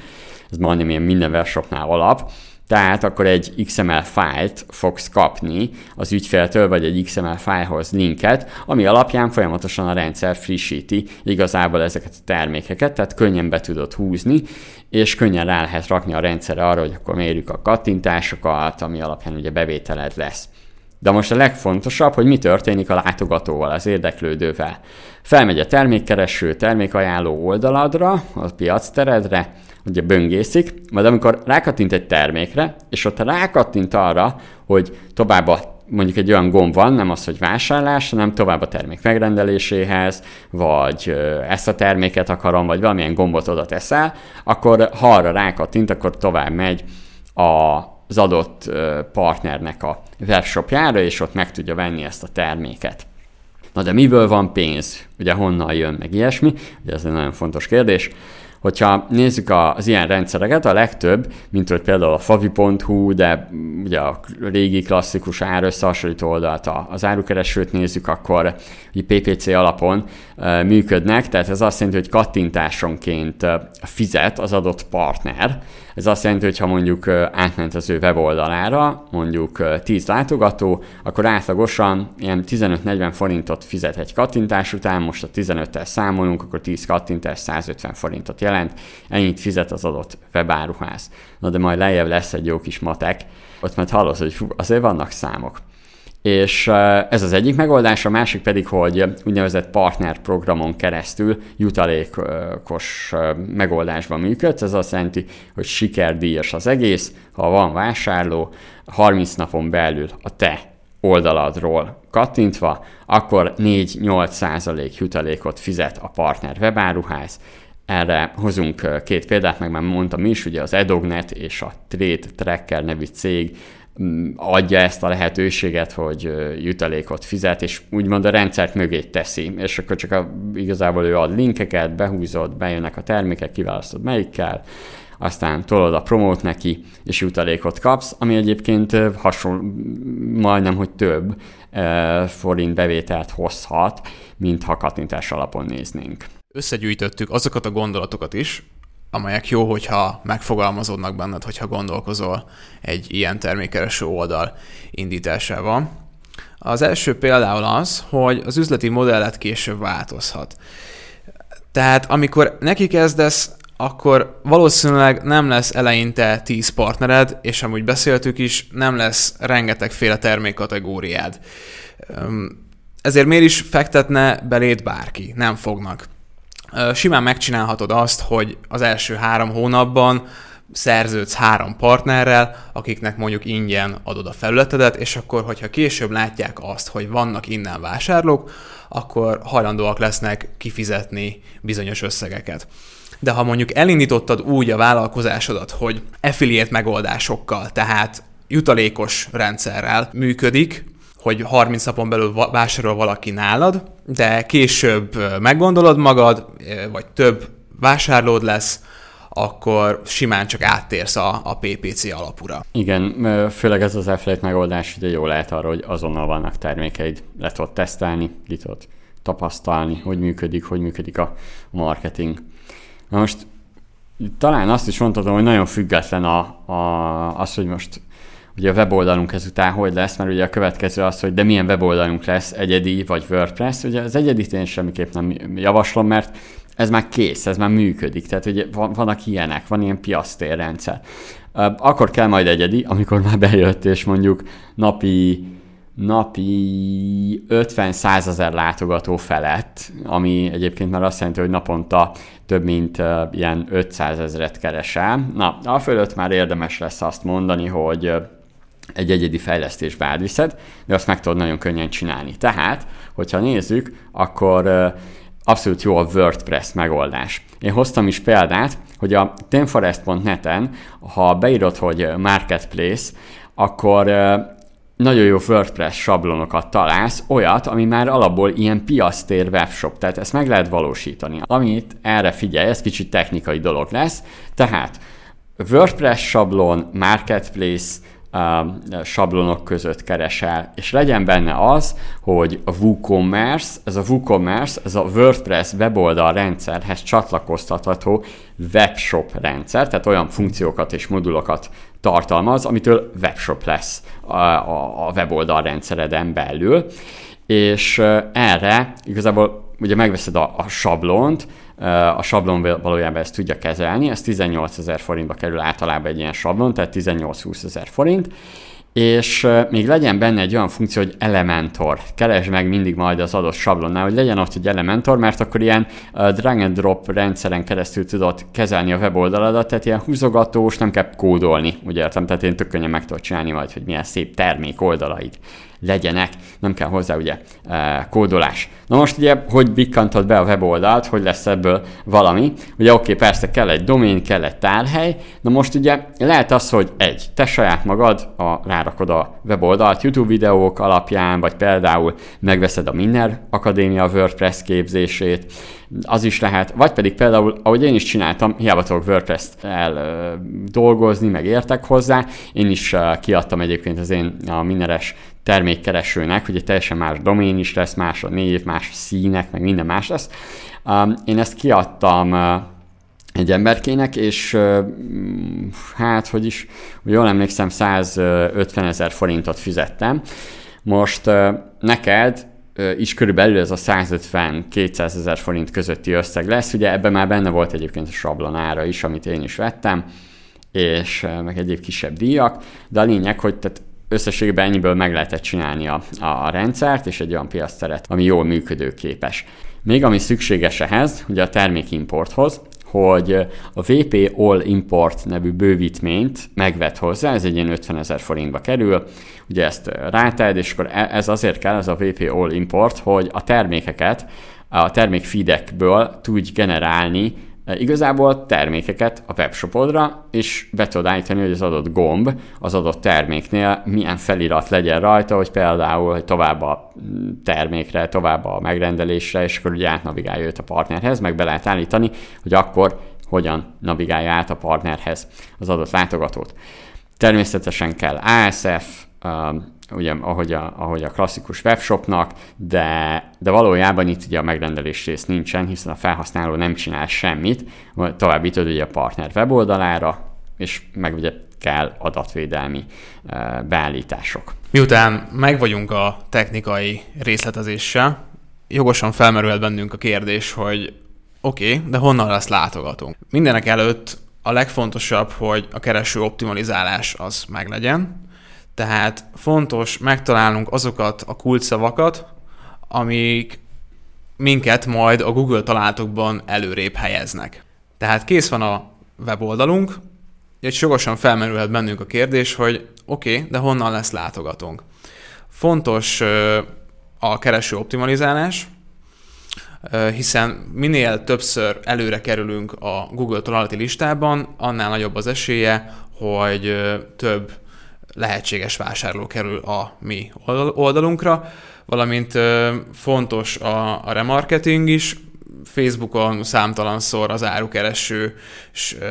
Ez majdnem ilyen minden webshopnál alap. Tehát akkor egy XML fájlt fogsz kapni az ügyféltől, vagy egy XML fájlhoz linket, ami alapján folyamatosan a rendszer frissíti igazából ezeket a termékeket, tehát könnyen be tudod húzni, és könnyen rá lehet rakni a rendszerre arra, hogy akkor mérjük a kattintásokat, ami alapján ugye bevételed lesz. De most a legfontosabb, hogy mi történik a látogatóval, az érdeklődővel. Felmegy a termékkereső, termékajánló oldaladra, a piacteredre, ugye böngészik, majd amikor rákattint egy termékre, és ott rákattint arra, hogy tovább a mondjuk egy olyan gomb van, nem az, hogy vásárlás, hanem tovább a termék megrendeléséhez, vagy ezt a terméket akarom, vagy valamilyen gombot oda teszel, akkor ha arra rákattint, akkor tovább megy a az adott partnernek a webshopjára, és ott meg tudja venni ezt a terméket. Na de miből van pénz? Ugye honnan jön meg ilyesmi? Ugye ez egy nagyon fontos kérdés. Hogyha nézzük az ilyen rendszereket, a legtöbb, mint hogy például a favi.hu, de ugye a régi klasszikus árösszehasonlító oldalt, az árukeresőt nézzük, akkor PPC alapon működnek, tehát ez azt jelenti, hogy kattintásonként fizet az adott partner, ez azt jelenti, hogy ha mondjuk átment az ő weboldalára, mondjuk 10 látogató, akkor átlagosan ilyen 15-40 forintot fizet egy kattintás után, most a 15-tel számolunk, akkor 10 kattintás 150 forintot jelent, ennyit fizet az adott webáruház. Na de majd lejjebb lesz egy jó kis matek, ott majd hallod, hogy fú, azért vannak számok. És ez az egyik megoldás, a másik pedig, hogy úgynevezett partnerprogramon keresztül jutalékos megoldásban működsz. Ez azt jelenti, hogy sikerdíjas az egész, ha van vásárló, 30 napon belül a te oldaladról kattintva, akkor 4-8 százalék jutalékot fizet a partner webáruház, erre hozunk két példát, meg már mondtam is, ugye az Edognet és a Trade Tracker nevű cég adja ezt a lehetőséget, hogy jutalékot fizet, és úgymond a rendszert mögé teszi, és akkor csak a, igazából ő ad linkeket, behúzod, bejönnek a termékek, kiválasztod melyikkel, aztán tolod a promót neki, és jutalékot kapsz, ami egyébként hasonló, majdnem, hogy több forint bevételt hozhat, mint ha kattintás alapon néznénk. Összegyűjtöttük azokat a gondolatokat is, amelyek jó, hogyha megfogalmazódnak benned, hogyha gondolkozol egy ilyen termékereső oldal indításával. Az első például az, hogy az üzleti modellet később változhat. Tehát amikor neki kezdesz, akkor valószínűleg nem lesz eleinte 10 partnered, és amúgy beszéltük is, nem lesz rengetegféle termékkategóriád. Ezért miért is fektetne beléd bárki? Nem fognak simán megcsinálhatod azt, hogy az első három hónapban szerződsz három partnerrel, akiknek mondjuk ingyen adod a felületedet, és akkor, hogyha később látják azt, hogy vannak innen vásárlók, akkor hajlandóak lesznek kifizetni bizonyos összegeket. de ha mondjuk elindítottad úgy a vállalkozásodat, hogy affiliate megoldásokkal, tehát jutalékos rendszerrel működik, hogy 30 napon belül vásárol valaki nálad, de később meggondolod magad, vagy több vásárlód lesz, akkor simán csak áttérsz a, a PPC alapúra. Igen, főleg ez az affiliate megoldás ugye jó lehet arra, hogy azonnal vannak termékeid, le tudod tesztelni, ki tudod tapasztalni, hogy működik, hogy működik a marketing. Na most talán azt is mondhatom, hogy nagyon független a, a, az, hogy most ugye a weboldalunk ezután hogy lesz, mert ugye a következő az, hogy de milyen weboldalunk lesz, egyedi vagy WordPress. Ugye az egyedit én semmiképp nem javaslom, mert ez már kész, ez már működik. Tehát ugye vannak ilyenek, van ilyen piasztérrendszer. Akkor kell majd egyedi, amikor már bejött, és mondjuk napi napi 50-100 ezer látogató felett, ami egyébként már azt jelenti, hogy naponta több mint ilyen 500 ezeret keresel. Na, a fölött már érdemes lesz azt mondani, hogy egy egyedi fejlesztésbe átviszed, de azt meg tudod nagyon könnyen csinálni. Tehát, hogyha nézzük, akkor abszolút jó a WordPress megoldás. Én hoztam is példát, hogy a tenforest.net-en, ha beírod, hogy Marketplace, akkor nagyon jó WordPress sablonokat találsz, olyat, ami már alapból ilyen piasztér webshop, tehát ezt meg lehet valósítani. Amit erre figyelj, ez kicsit technikai dolog lesz, tehát WordPress sablon, Marketplace, sablonok között keresel, és legyen benne az, hogy a WooCommerce, ez a WooCommerce, ez a WordPress weboldal rendszerhez csatlakoztatható webshop rendszer, tehát olyan funkciókat és modulokat tartalmaz, amitől webshop lesz a, weboldal rendszereden belül, és erre igazából ugye megveszed a, a sablont, a sablon valójában ezt tudja kezelni, ez 18 ezer forintba kerül általában egy ilyen sablon, tehát 18-20 ezer forint, és még legyen benne egy olyan funkció, hogy Elementor. Keresd meg mindig majd az adott sablonnál, hogy legyen ott egy Elementor, mert akkor ilyen drag and drop rendszeren keresztül tudod kezelni a weboldaladat, tehát ilyen húzogatós, nem kell kódolni, ugye értem, tehát én tök könnyen meg tudod csinálni majd, hogy milyen szép termék oldalaid legyenek, nem kell hozzá ugye kódolás. Na most ugye, hogy bikkantod be a weboldalt, hogy lesz ebből valami. Ugye oké, okay, persze kell egy domén, kell egy tárhely, na most ugye lehet az, hogy egy, te saját magad a, rárakod a weboldalt YouTube videók alapján, vagy például megveszed a Minner Akadémia WordPress képzését, az is lehet, vagy pedig például, ahogy én is csináltam, hiába tudok WordPress-t el dolgozni, meg értek hozzá, én is kiadtam egyébként az én a Minneres termékkeresőnek, hogy egy teljesen más domén is lesz, más a név, más színek, meg minden más lesz. Én ezt kiadtam egy emberkének, és hát, hogy is, jól emlékszem, 150 ezer forintot fizettem. Most neked is körülbelül ez a 150-200 ezer forint közötti összeg lesz. Ugye ebben már benne volt egyébként a sablonára is, amit én is vettem, és meg egyéb kisebb díjak, de a lényeg, hogy tehát összességében ennyiből meg lehetett csinálni a, a rendszert, és egy olyan piaszteret, ami jól működőképes. Még ami szükséges ehhez, ugye a termékimporthoz, hogy a VP All Import nevű bővítményt megvet hozzá, ez egy ilyen 50 ezer forintba kerül, ugye ezt ráted, és akkor e, ez azért kell, ez a VP All Import, hogy a termékeket a termék feedekből tudj generálni igazából termékeket a webshopodra, és be tudod állítani, hogy az adott gomb az adott terméknél milyen felirat legyen rajta, hogy például hogy tovább a termékre, tovább a megrendelésre, és akkor ugye átnavigálja őt a partnerhez, meg be lehet állítani, hogy akkor hogyan navigálja át a partnerhez az adott látogatót. Természetesen kell ASF, ugye, ahogy a, ahogy a klasszikus webshopnak, de, de valójában itt ugye a megrendelés rész nincsen, hiszen a felhasználó nem csinál semmit, továbbítod ugye a partner weboldalára, és meg ugye kell adatvédelmi uh, beállítások. Miután meg vagyunk a technikai részletezéssel, jogosan felmerülhet bennünk a kérdés, hogy oké, okay, de honnan lesz látogatunk? Mindenek előtt a legfontosabb, hogy a kereső optimalizálás az meglegyen, tehát fontos megtalálnunk azokat a kulcsszavakat, amik minket majd a Google találatokban előrébb helyeznek. Tehát kész van a weboldalunk, egy sogosan felmerülhet bennünk a kérdés, hogy oké, okay, de honnan lesz látogatónk? Fontos a kereső optimalizálás, hiszen minél többször előre kerülünk a Google találati listában, annál nagyobb az esélye, hogy több lehetséges vásárló kerül a mi oldalunkra, valamint fontos a, a remarketing is, Facebookon számtalanszor az árukereső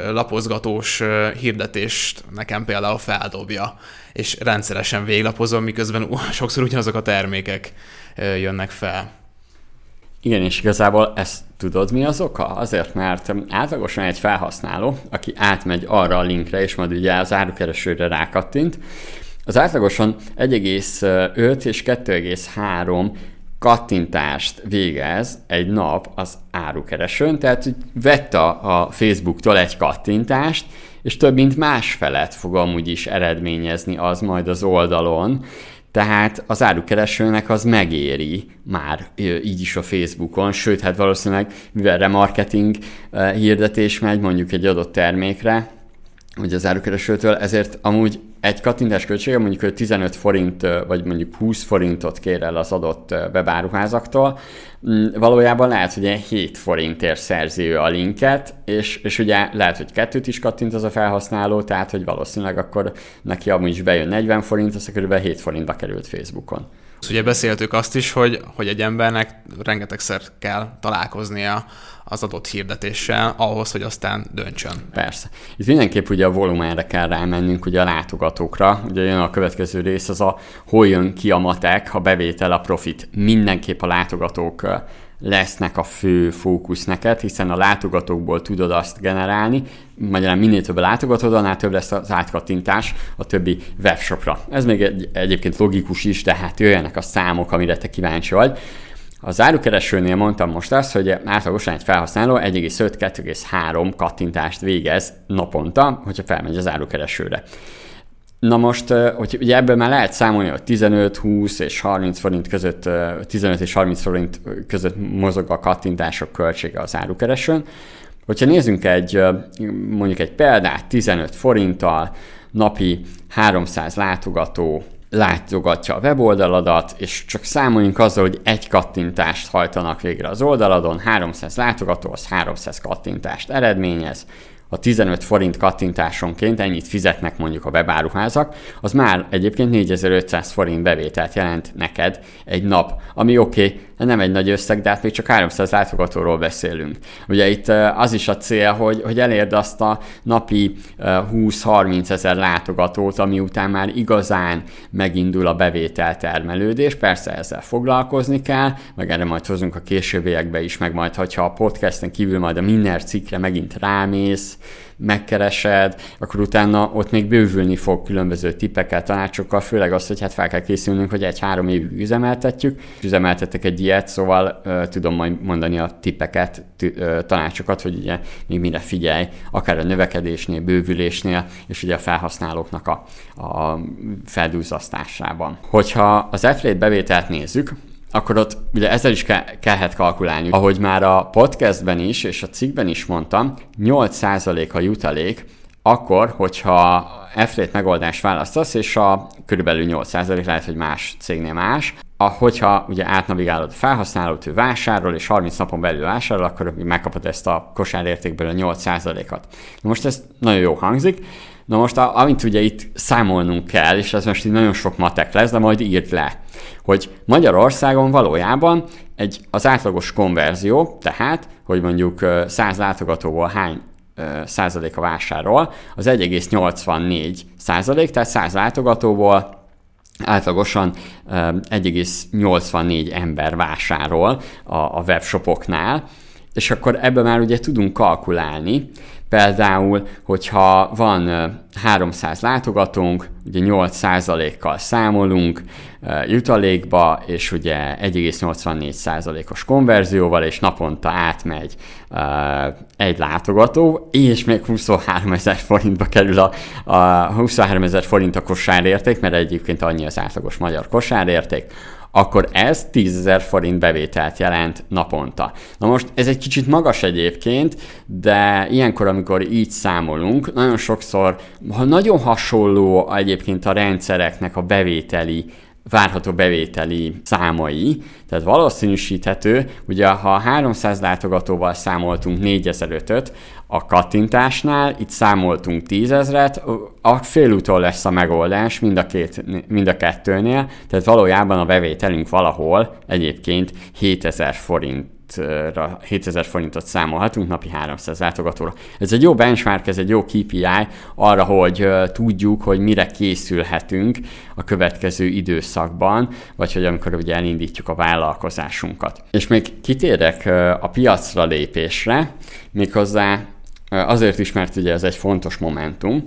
lapozgatós hirdetést nekem például feldobja, és rendszeresen véglapozom, miközben sokszor ugyanazok a termékek jönnek fel. Igen, és igazából ezt tudod mi az oka? Azért, mert átlagosan egy felhasználó, aki átmegy arra a linkre, és majd ugye az árukeresőre rákattint, az átlagosan 1,5 és 2,3 kattintást végez egy nap az árukeresőn, tehát vette a Facebooktól egy kattintást, és több mint másfelet fog amúgy is eredményezni az majd az oldalon, tehát az árukeresőnek az megéri már így is a Facebookon, sőt, hát valószínűleg, mivel remarketing hirdetés megy mondjuk egy adott termékre, ugye az árukeresőtől, ezért amúgy egy kattintás költsége mondjuk hogy 15 forint, vagy mondjuk 20 forintot kér el az adott webáruházaktól, mm, valójában lehet, hogy 7 forintért szerzi ő a linket, és, és ugye lehet, hogy kettőt is kattint az a felhasználó, tehát hogy valószínűleg akkor neki amúgy is bejön 40 forint, az kb. 7 forintba került Facebookon. Ugye beszéltük azt is, hogy, hogy egy embernek rengetegszer kell találkoznia az adott hirdetéssel ahhoz, hogy aztán döntsön. Persze. Itt mindenképp ugye a volumenre kell rámennünk, ugye a látogatókra. Ugye jön a következő rész, az a hol jön ki a matek, a bevétel, a profit. Mindenképp a látogatók lesznek a fő fókusz neked, hiszen a látogatókból tudod azt generálni, magyarán minél több a látogatod, annál több lesz az átkattintás a többi webshopra. Ez még egy, egyébként logikus is, de hát jöjjenek a számok, amire te kíváncsi vagy. A zárókeresőnél mondtam most azt, hogy átlagosan egy felhasználó 1,5-2,3 kattintást végez naponta, hogyha felmegy az zárókeresőre. Na most, hogy ugye ebből már lehet számolni, hogy 15, 20 és 30 forint között, 15 és 30 forint között mozog a kattintások költsége az árukeresőn. Hogyha nézzünk egy, mondjuk egy példát, 15 forinttal, napi 300 látogató látogatja a weboldaladat, és csak számoljunk azzal, hogy egy kattintást hajtanak végre az oldaladon, 300 látogató, az 300 kattintást eredményez, a 15 forint kattintásonként ennyit fizetnek mondjuk a webáruházak, az már egyébként 4500 forint bevételt jelent neked egy nap, ami oké, okay, nem egy nagy összeg, de hát még csak 300 látogatóról beszélünk. Ugye itt az is a cél, hogy, hogy elérd azt a napi 20-30 ezer látogatót, ami után már igazán megindul a bevétel termelődés. Persze ezzel foglalkozni kell, meg erre majd hozunk a későbbiekbe is, meg majd, hogyha a podcasten kívül majd a Minner cikkre megint rámész, megkeresed, akkor utána ott még bővülni fog különböző tippekkel, tanácsokkal, főleg azt, hogy hát fel kell készülnünk, hogy egy-három évig üzemeltetjük. Üzemeltetek egy ilyet, szóval uh, tudom majd mondani a tippeket, t- uh, tanácsokat, hogy ugye még mire figyelj, akár a növekedésnél, bővülésnél, és ugye a felhasználóknak a, a feldúzasztásában. Hogyha az affiliate bevételt nézzük, akkor ott ugye ezzel is ke- kellhet kalkulálni. Ahogy már a podcastben is és a cikkben is mondtam, 8% a jutalék, akkor, hogyha affiliate megoldást választasz, és a körülbelül 8% lehet, hogy más cégnél más, hogyha ugye átnavigálod a felhasználót, ő vásárol, és 30 napon belül vásárol, akkor megkapod ezt a kosárértékből a 8%-at. Most ez nagyon jó hangzik, Na most, amit ugye itt számolnunk kell, és ez most így nagyon sok matek lesz, de majd írd le, hogy Magyarországon valójában egy, az átlagos konverzió, tehát, hogy mondjuk 100 látogatóból hány százaléka vásárol, az 1,84 százalék, tehát 100 látogatóból átlagosan 1,84 ember vásárol a, a webshopoknál, és akkor ebből már ugye tudunk kalkulálni, Például, hogyha van 300 látogatónk, ugye 8%-kal számolunk jutalékba, és ugye 1,84%-os konverzióval, és naponta átmegy egy látogató, és még 23 ezer forintba kerül a, a 23 ezer forint a kosárérték, mert egyébként annyi az átlagos magyar kosárérték, akkor ez 10 ezer forint bevételt jelent naponta. Na most ez egy kicsit magas egyébként, de ilyenkor, amikor így számolunk, nagyon sokszor, ha nagyon hasonló egyébként a rendszereknek a bevételi várható bevételi számai, tehát valószínűsíthető, ugye ha 300 látogatóval számoltunk 4005-öt, a kattintásnál itt számoltunk 10 ezeret, a félúton lesz a megoldás mind a, két, mind a kettőnél, tehát valójában a bevételünk valahol egyébként 7000 forint 7000 forintot számolhatunk napi 300 látogatóra. Ez egy jó benchmark, ez egy jó KPI arra, hogy tudjuk, hogy mire készülhetünk a következő időszakban, vagy hogy amikor ugye elindítjuk a vállalkozásunkat. És még kitérek a piacra lépésre, méghozzá azért is, mert ugye ez egy fontos momentum,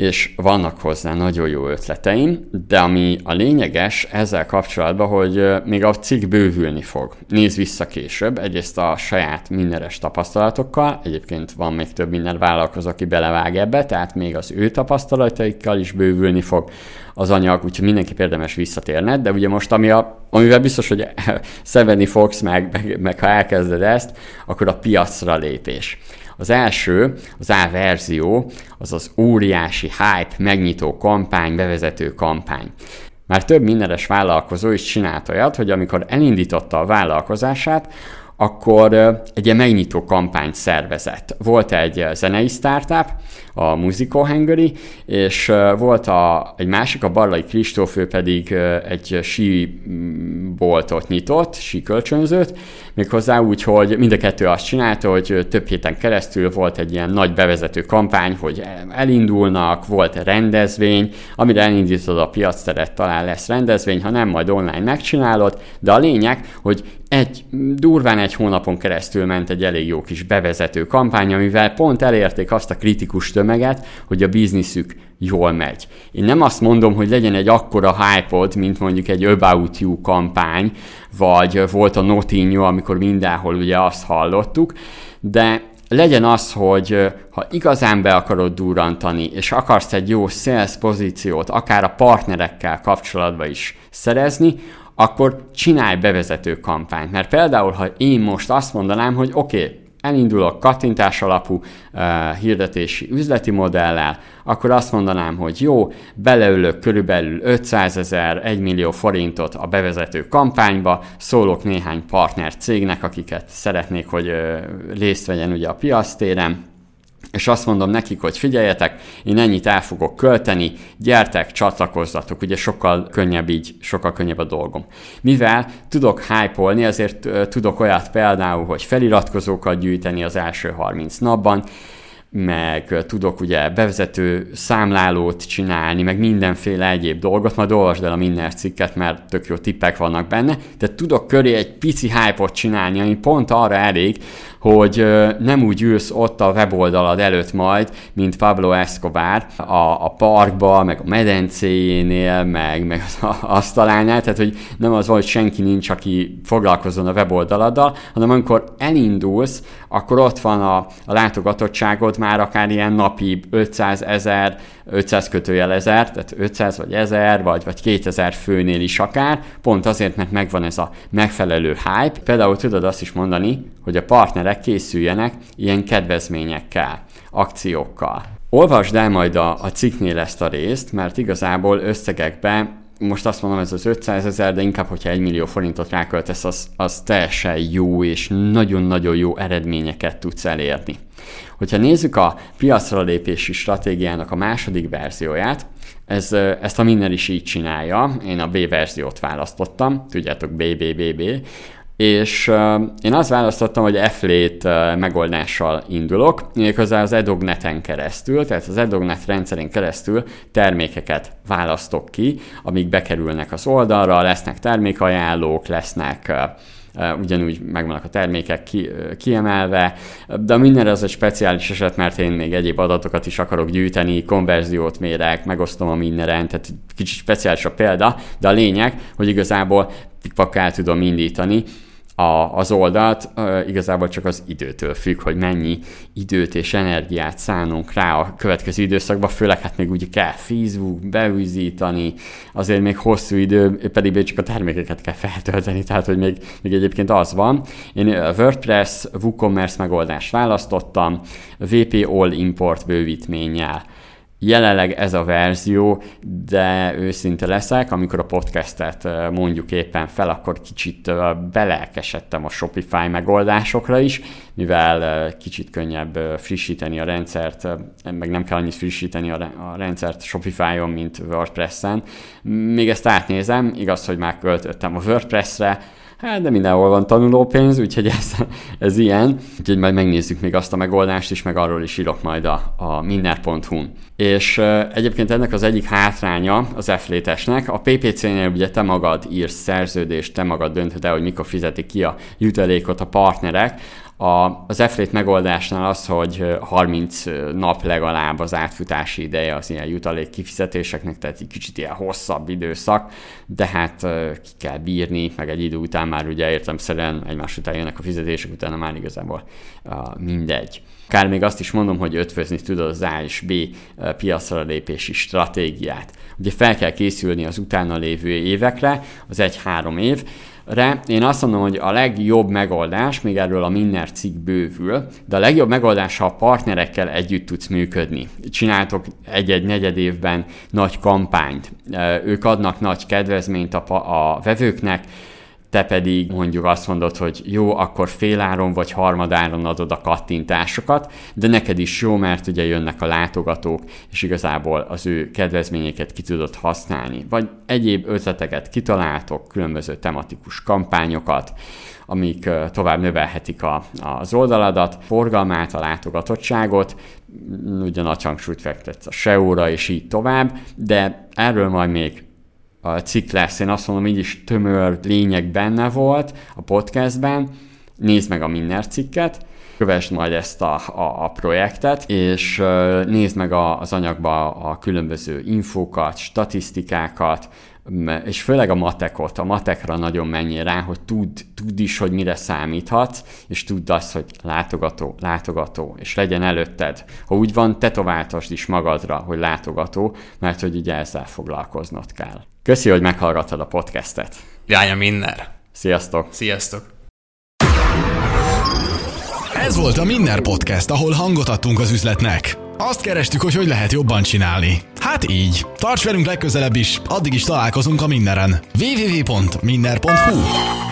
és vannak hozzá nagyon jó ötleteim, de ami a lényeges ezzel kapcsolatban, hogy még a cikk bővülni fog. Nézz vissza később, egyrészt a saját mindenes tapasztalatokkal, egyébként van még több minden vállalkozó, aki belevág ebbe, tehát még az ő tapasztalataikkal is bővülni fog az anyag, úgyhogy mindenki érdemes visszatérned, de ugye most ami a, amivel biztos, hogy szenvedni fogsz meg, meg, meg ha elkezded ezt, akkor a piacra lépés. Az első, az A verzió, az az óriási hype megnyitó kampány, bevezető kampány. Már több mindenes vállalkozó is csinált olyat, hogy amikor elindította a vállalkozását, akkor egy ilyen megnyitó kampányt szervezett. Volt egy zenei startup, a Musical Hungary, és volt a, egy másik, a Barlai Kristóf, ő pedig egy sí boltot nyitott, sí kölcsönzőt, méghozzá úgy, hogy mind a kettő azt csinálta, hogy több héten keresztül volt egy ilyen nagy bevezető kampány, hogy elindulnak, volt rendezvény, amire elindítod a piac teret, talán lesz rendezvény, ha nem, majd online megcsinálod, de a lényeg, hogy egy, durván egy hónapon keresztül ment egy elég jó kis bevezető kampány, amivel pont elérték azt a kritikus tömeget, hogy a bizniszük jól megy. Én nem azt mondom, hogy legyen egy akkora hype mint mondjuk egy About You kampány, vagy volt a Notinho, amikor mindenhol ugye azt hallottuk, de legyen az, hogy ha igazán be akarod durrantani, és akarsz egy jó sales pozíciót, akár a partnerekkel kapcsolatban is szerezni, akkor csinálj bevezető kampányt. Mert például, ha én most azt mondanám, hogy oké, okay, elindulok kattintás alapú uh, hirdetési üzleti modellel, akkor azt mondanám, hogy jó, beleülök körülbelül 500 ezer, 1 millió forintot a bevezető kampányba, szólok néhány partner cégnek, akiket szeretnék, hogy uh, részt vegyen ugye a piasztéren, és azt mondom nekik, hogy figyeljetek, én ennyit el fogok költeni, gyertek, csatlakozzatok, ugye sokkal könnyebb így, sokkal könnyebb a dolgom. Mivel tudok hype ezért tudok olyat például, hogy feliratkozókat gyűjteni az első 30 napban, meg tudok ugye bevezető számlálót csinálni, meg mindenféle egyéb dolgot, majd olvasd el a minden cikket, mert tök jó tippek vannak benne, de tudok köré egy pici hype csinálni, ami pont arra elég, hogy nem úgy ülsz ott a weboldalad előtt majd, mint Pablo Escobar a, a parkba, meg a medencéjénél, meg, meg az asztalánál, tehát hogy nem az van, hogy senki nincs, aki foglalkozzon a weboldaladdal, hanem amikor elindulsz, akkor ott van a, a látogatottságod már akár ilyen napi 500 ezer, 500 kötőjel ezer, tehát 500 vagy 1000 vagy, vagy 2000 főnél is akár, pont azért, mert megvan ez a megfelelő hype. Például tudod azt is mondani, hogy a partnerek készüljenek ilyen kedvezményekkel, akciókkal. Olvasd el majd a, a cikknél ezt a részt, mert igazából összegekben most azt mondom, ez az 500 ezer, de inkább, hogyha 1 millió forintot ráköltesz, az, az teljesen jó és nagyon-nagyon jó eredményeket tudsz elérni. Hogyha nézzük a piacra lépési stratégiának a második verzióját, ez, ezt a minden is így csinálja. Én a B verziót választottam, tudjátok BBBB, és én azt választottam, hogy uh, megoldással indulok, méghozzá az Edogneten keresztül, tehát az Edognet rendszerén keresztül termékeket választok ki, amik bekerülnek az oldalra, lesznek termékajánlók, lesznek ugyanúgy megvannak a termékek ki, kiemelve, de mindenre az egy speciális eset, mert én még egyéb adatokat is akarok gyűjteni, konverziót mérek, megosztom a mindenen, tehát kicsit speciális a példa, de a lényeg, hogy igazából pikpak tudom indítani, a, az oldalt igazából csak az időtől függ, hogy mennyi időt és energiát szánunk rá a következő időszakban, főleg hát még úgy kell Facebook, beűzítani, azért még hosszú idő, pedig csak a termékeket kell feltölteni, tehát hogy még, még egyébként az van. Én WordPress, WooCommerce megoldást választottam, VP All Import bővítménnyel Jelenleg ez a verzió, de őszinte leszek, amikor a podcastet mondjuk éppen fel, akkor kicsit belelkesedtem a Shopify megoldásokra is, mivel kicsit könnyebb frissíteni a rendszert, meg nem kell annyit frissíteni a rendszert Shopify-on, mint WordPress-en. Még ezt átnézem, igaz, hogy már költöttem a WordPress-re, Hát, de mindenhol van tanulópénz, úgyhogy ez, ez ilyen. Úgyhogy majd megnézzük még azt a megoldást is, meg arról is írok majd a, a minner.hu-n. És uh, egyébként ennek az egyik hátránya az F-létesnek, a PPC-nél ugye te magad írsz szerződést, te magad döntöd hogy mikor fizetik ki a jutalékot a partnerek, a, az f megoldásnál az, hogy 30 nap legalább az átfutási ideje az ilyen jutalék kifizetéseknek, tehát egy kicsit ilyen hosszabb időszak, de hát ki kell bírni, meg egy idő után már ugye értemszerűen egymás után jönnek a fizetések, utána már igazából mindegy. Kár még azt is mondom, hogy ötvözni tudod az A és B piacra lépési stratégiát. Ugye fel kell készülni az utána lévő évekre, az egy-három év, re én azt mondom, hogy a legjobb megoldás, még erről a Minner cikk bővül, de a legjobb megoldás, ha a partnerekkel együtt tudsz működni. Csináltok egy-egy negyed évben nagy kampányt, ők adnak nagy kedvezményt a, a vevőknek, te pedig mondjuk azt mondod, hogy jó, akkor féláron vagy harmadáron adod a kattintásokat, de neked is jó, mert ugye jönnek a látogatók, és igazából az ő kedvezményeket ki tudod használni. Vagy egyéb ötleteket kitaláltok, különböző tematikus kampányokat, amik tovább növelhetik a, az oldaladat, forgalmát, a látogatottságot, ugye nagy hangsúlyt fektetsz a SEO-ra, és így tovább, de erről majd még a cikk lesz, én azt mondom, így is tömör lényeg benne volt a podcastben, nézd meg a Minner cikket, kövesd majd ezt a, a, a projektet, és nézd meg a, az anyagba a különböző infókat, statisztikákat, és főleg a matekot, a matekra nagyon menjél rá, hogy tudd, tudd is, hogy mire számíthatsz, és tudd azt, hogy látogató, látogató, és legyen előtted. Ha úgy van, tetováltasd is magadra, hogy látogató, mert hogy ugye ezzel foglalkoznod kell. Köszi, hogy meghallgattad a podcastet. Jánya Minner. Sziasztok. Sziasztok. Ez volt a Minner Podcast, ahol hangot adtunk az üzletnek. Azt kerestük, hogy hogy lehet jobban csinálni. Hát így. Tarts velünk legközelebb is, addig is találkozunk a Minneren. www.minner.hu